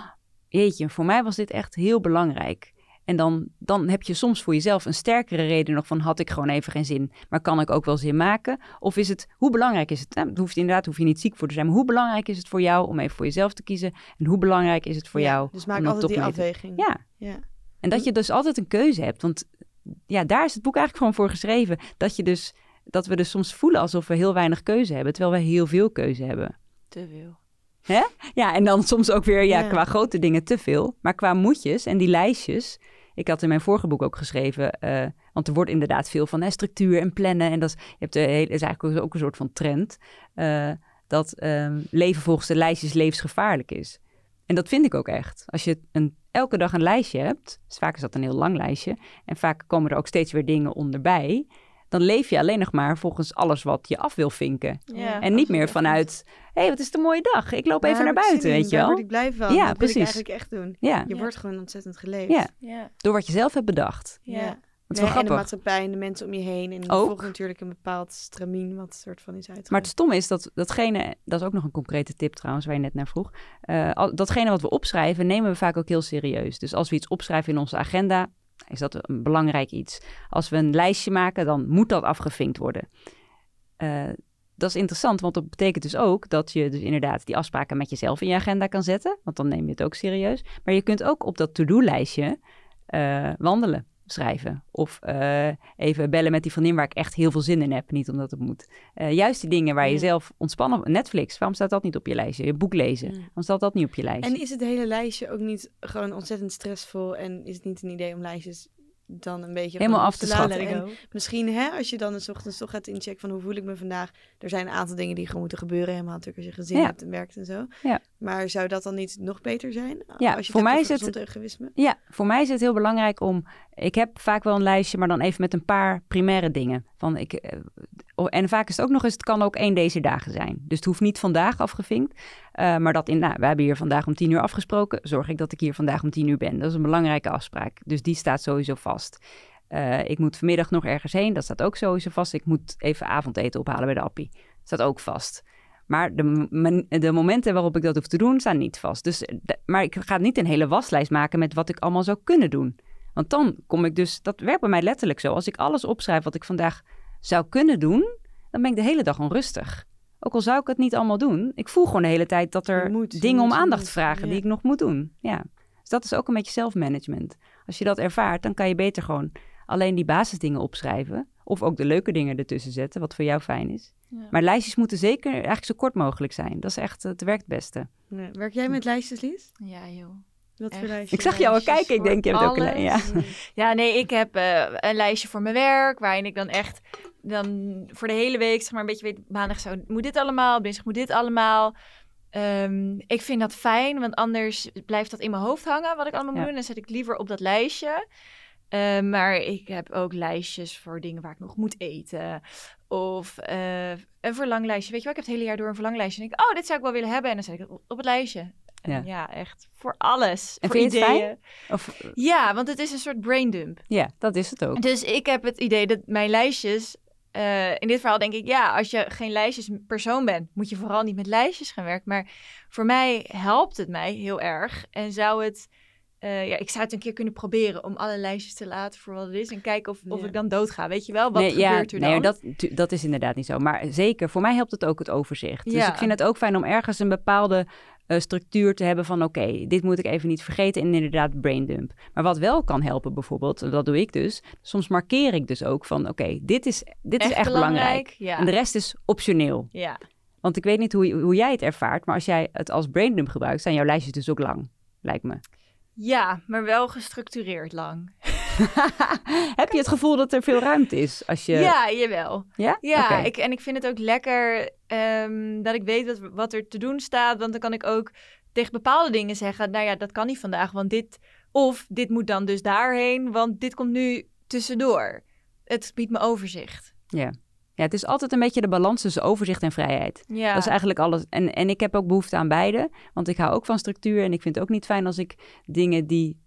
jeetje, voor mij was dit echt heel belangrijk. En dan, dan heb je soms voor jezelf een sterkere reden nog van had ik gewoon even geen zin, maar kan ik ook wel zin maken? Of is het, hoe belangrijk is het? Nou, het hoeft inderdaad, hoef je niet ziek voor te zijn, maar hoe belangrijk is het voor jou om even voor jezelf te kiezen? En hoe belangrijk is het voor Ja, jou? Dus maak altijd die afweging. Ja, Ja. En dat je dus altijd een keuze hebt. Want ja, daar is het boek eigenlijk gewoon voor geschreven. Dat, je dus, dat we dus soms voelen alsof we heel weinig keuze hebben, terwijl we heel veel keuze hebben. Te veel. Ja, en dan soms ook weer ja, Ja. qua grote dingen te veel. Maar qua moetjes en die lijstjes. Ik had in mijn vorige boek ook geschreven, eh, want er wordt inderdaad veel van hè, structuur en plannen. En dat is, je hebt de hele, is eigenlijk ook een soort van trend. eh, dat ehm, leven volgens de lijstjes levensgevaarlijk is. En dat vind ik ook echt. Als je een, elke dag een lijstje hebt, dus vaak is dat een heel lang lijstje. En vaak komen er ook steeds weer dingen onderbij. Dan leef je alleen nog maar volgens alles wat je af wil vinken. Ja, En niet meer vanuit, hé, hey, wat is het een mooie dag. Ik loop even naar buiten, weet je Daar wel. word ik blij van. Ja, dat precies. wil ik eigenlijk echt doen. Ja, Je Ja. wordt gewoon ontzettend geleefd. Ja. Ja. door wat je zelf hebt bedacht. Ja. Ja. Dat is Nee, wel en de maatschappij en de mensen om je heen. En die Ook. volgen natuurlijk een bepaald stramien wat soort van is uitgegaan. Maar het stomme is dat datgene, dat is ook nog een concrete tip trouwens, waar je net naar vroeg. eh, datgene wat we opschrijven, nemen we vaak ook heel serieus. Dus als we iets opschrijven in onze agenda, is dat een belangrijk iets. Als we een lijstje maken, dan moet dat afgevinkt worden. Eh, dat is interessant, want dat betekent dus ook dat je dus inderdaad die afspraken met jezelf in je agenda kan zetten. Want dan neem je het ook serieus. Maar je kunt ook op dat to-do-lijstje eh, wandelen, schrijven. Of eh, even bellen met die vriendin waar ik echt heel veel zin in heb. Niet omdat het moet. Eh, juist die dingen waar je Ja. zelf ontspannen... Netflix, waarom staat dat niet op je lijstje? Je boek lezen, Ja. waarom staat dat niet op je lijstje? En is het hele lijstje ook niet gewoon ontzettend stressvol? En is het niet een idee om lijstjes dan een beetje Helemaal af te. En misschien, hè, als je dan eens ochtends toch gaat inchecken van hoe voel ik me vandaag. Er zijn een aantal dingen die gewoon moeten gebeuren. Helemaal natuurlijk als je gezin Ja. hebt en werkt en zo. Ja. Maar zou dat dan niet nog beter zijn? Ja, als je voor mij is het- egoïsme. Ja, voor mij is het heel belangrijk om. Ik heb vaak wel een lijstje, maar dan even met een paar primaire dingen. Van ik, eh, en vaak is het ook nog eens, het kan ook één deze dagen zijn. Dus het hoeft niet vandaag afgevinkt. eh, maar dat in, nou, we hebben hier vandaag om tien uur afgesproken. Zorg ik dat ik hier vandaag om tien uur ben. Dat is een belangrijke afspraak. Dus die staat sowieso vast. Eh, ik moet vanmiddag nog ergens heen. Dat staat ook sowieso vast. Ik moet even avondeten ophalen bij de appie. Dat staat ook vast. Maar de, de momenten waarop ik dat hoef te doen, staan niet vast. Dus, eh, maar ik ga niet een hele waslijst maken met wat ik allemaal zou kunnen doen. Want dan kom ik dus, dat werkt bij mij letterlijk zo. Als ik alles opschrijf wat ik vandaag zou kunnen doen, dan ben ik de hele dag onrustig. Ook al zou ik het niet allemaal doen, ik voel gewoon de hele tijd dat er moet, dingen moet, om aandacht moet, vragen ja. die ik nog moet doen. Ja. Dus dat is ook een beetje zelfmanagement. Als je dat ervaart, dan kan je beter gewoon alleen die basisdingen opschrijven. Of ook de leuke dingen ertussen zetten, wat voor jou fijn is. Ja. Maar lijstjes moeten zeker eigenlijk zo kort mogelijk zijn. Dat is echt, het werkt het beste. Ja. Werk jij met lijstjes, Lies? Ja, joh. Wat voor lijstjes? Ik zag jou al kijken. Ik denk, je hebt ook een lijn. Ja. Ja, nee, ik heb eh, een lijstje voor mijn werk, waarin ik dan echt dan voor de hele week, zeg maar, een beetje weet, maandag zo, moet dit allemaal, dinsdag moet dit allemaal. Ehm, ik vind dat fijn, want anders blijft dat in mijn hoofd hangen, wat ik allemaal moet doen. Dan zet ik liever op dat lijstje. Ehm, maar ik heb ook lijstjes voor dingen waar ik nog moet eten. Of eh, een verlanglijstje. Weet je wel, ik heb het hele jaar door een verlanglijstje. En denk ik, oh, dit zou ik wel willen hebben. En dan zet ik het op, het lijstje. En Ja. ja. echt voor alles. En voor vind je het ideeën. Of, Ja, want het is een soort braindump. ja, dat is het ook. Dus ik heb het idee dat mijn lijstjes. Eh, in dit verhaal denk ik, ja, als je geen lijstjespersoon bent, moet je vooral niet met lijstjes gaan werken. Maar voor mij helpt het mij heel erg. En zou het. eh, ja, ik zou het een keer kunnen proberen om alle lijstjes te laten voor wat het is. En kijken of, of Ja. ik dan doodga. Weet je wel? Wat nee, gebeurt ja, er dan? Nee, dat, dat is inderdaad niet zo. Maar zeker, voor mij helpt het ook het overzicht. Dus ik vind het ook fijn om ergens een bepaalde eh, structuur te hebben van... oké, dit moet ik even niet vergeten en inderdaad braindump. Maar wat wel kan helpen bijvoorbeeld, en dat doe ik dus... soms markeer ik dus ook van oké, dit, is, dit is echt belangrijk. Ja. En de rest is optioneel. ja. Want ik weet niet hoe, hoe jij het ervaart... maar als jij het als braindump gebruikt, zijn jouw lijstjes dus ook lang. Lijkt me. ja, maar wel gestructureerd lang. Heb je het gevoel dat er veel ruimte is als je... Ja, jawel. Ja? Ja, ik, en ik vind het ook lekker ehm, dat ik weet wat, wat er te doen staat. Want dan kan ik ook tegen bepaalde dingen zeggen... nou ja, dat kan niet vandaag, want dit... of dit moet dan dus daarheen, want dit komt nu tussendoor. Het biedt me overzicht. Ja. ja, het is altijd een beetje de balans tussen overzicht en vrijheid. Ja, Dat is eigenlijk alles. En, en ik heb ook behoefte aan beide. Want ik hou ook van structuur. En ik vind het ook niet fijn als ik dingen die.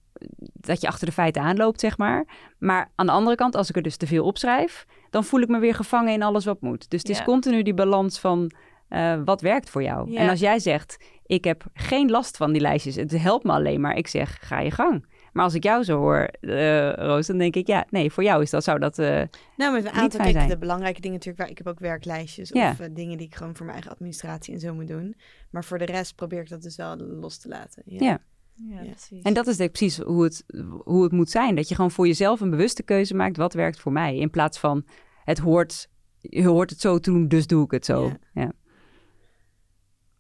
Dat je achter de feiten aanloopt, zeg maar. Maar aan de andere kant, als ik er dus te veel opschrijf. dan voel ik me weer gevangen in alles wat moet. Dus het is Ja. continu die balans van. eh, wat werkt voor jou? Ja. En als jij zegt. ik heb geen last van die lijstjes. het helpt me alleen maar. Ik zeg, ga je gang. Maar als ik jou zo hoor, uh, Roos, dan denk ik, ja, nee, voor jou is dat, zou dat uh, Nou, met een aantal, kijk, zijn. de belangrijke dingen natuurlijk, waar ik heb ook werklijstjes Ja. of eh, dingen die ik gewoon voor mijn eigen administratie en zo moet doen. Maar voor de rest probeer ik dat dus wel los te laten. Ja. Ja. Ja, precies. En dat is denk ik precies hoe het, hoe het moet zijn. Dat je gewoon voor jezelf een bewuste keuze maakt, wat werkt voor mij. In plaats van, het hoort, je hoort het zo te doen, dus doe ik het zo. Ja. Ja.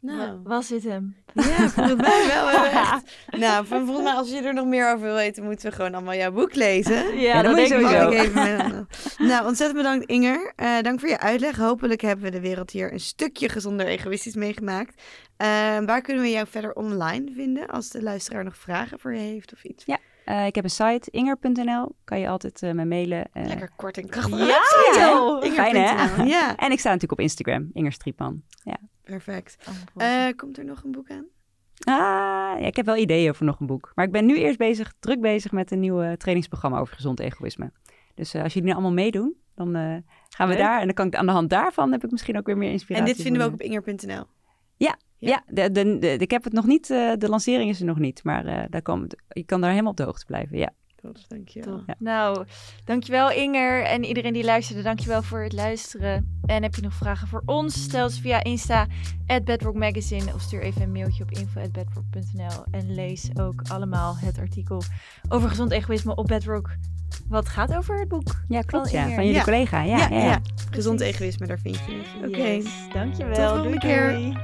Nou, Wa- Was dit hem? ja, volgens mij wel. echt- nou, van- volgens mij als je er nog meer over wil weten, moeten we gewoon allemaal jouw boek lezen. Ja, dat dat moet ik even nou, ontzettend bedankt Inger. Eh, dank voor je uitleg. Hopelijk hebben we de wereld hier een stukje gezonder egoïstisch meegemaakt. Eh, waar kunnen we jou verder online vinden als de luisteraar nog vragen voor je heeft of iets? Eh, ik heb een site, inger.nl. Kan je altijd eh me mailen. Eh, Lekker kort en krachtig. Ja, Ja. Fijn, hè? Ja, En ik sta natuurlijk op Instagram, Inger Striepman. perfect. Oh, Eh, komt er nog een boek aan? Ah, ja, ik heb wel ideeën voor nog een boek. Maar ik ben nu eerst bezig, druk bezig met een nieuw trainingsprogramma over gezond egoïsme. Dus eh, als jullie nou allemaal meedoen, dan eh, gaan we Leuk. daar. En dan kan ik aan de hand daarvan heb ik misschien ook weer meer inspiratie. En dit vinden we ook op inger.nl. Ja, ja de, de, de- ik heb het nog niet, eh, de lancering is er nog niet. Maar eh, daar komt, je kan daar helemaal op de hoogte blijven, ja. Top, dankjewel. Ja. Nou, dankjewel Inger en iedereen die luisterde. Dankjewel voor het luisteren. En heb je nog vragen voor ons? Stel ze via Insta, at Bedrock Magazine. Of stuur even een mailtje op info.bedrock.nl. En lees ook allemaal het artikel over gezond egoïsme op Bedrock. Wat gaat over het boek. Ja, klopt, Van ja. Van jullie Ja. collega, ja. ja, ja. Gezond egoïsme, daar vind je het. Oké. Yes, dankjewel. Tot de volgende Doei, keer. doei.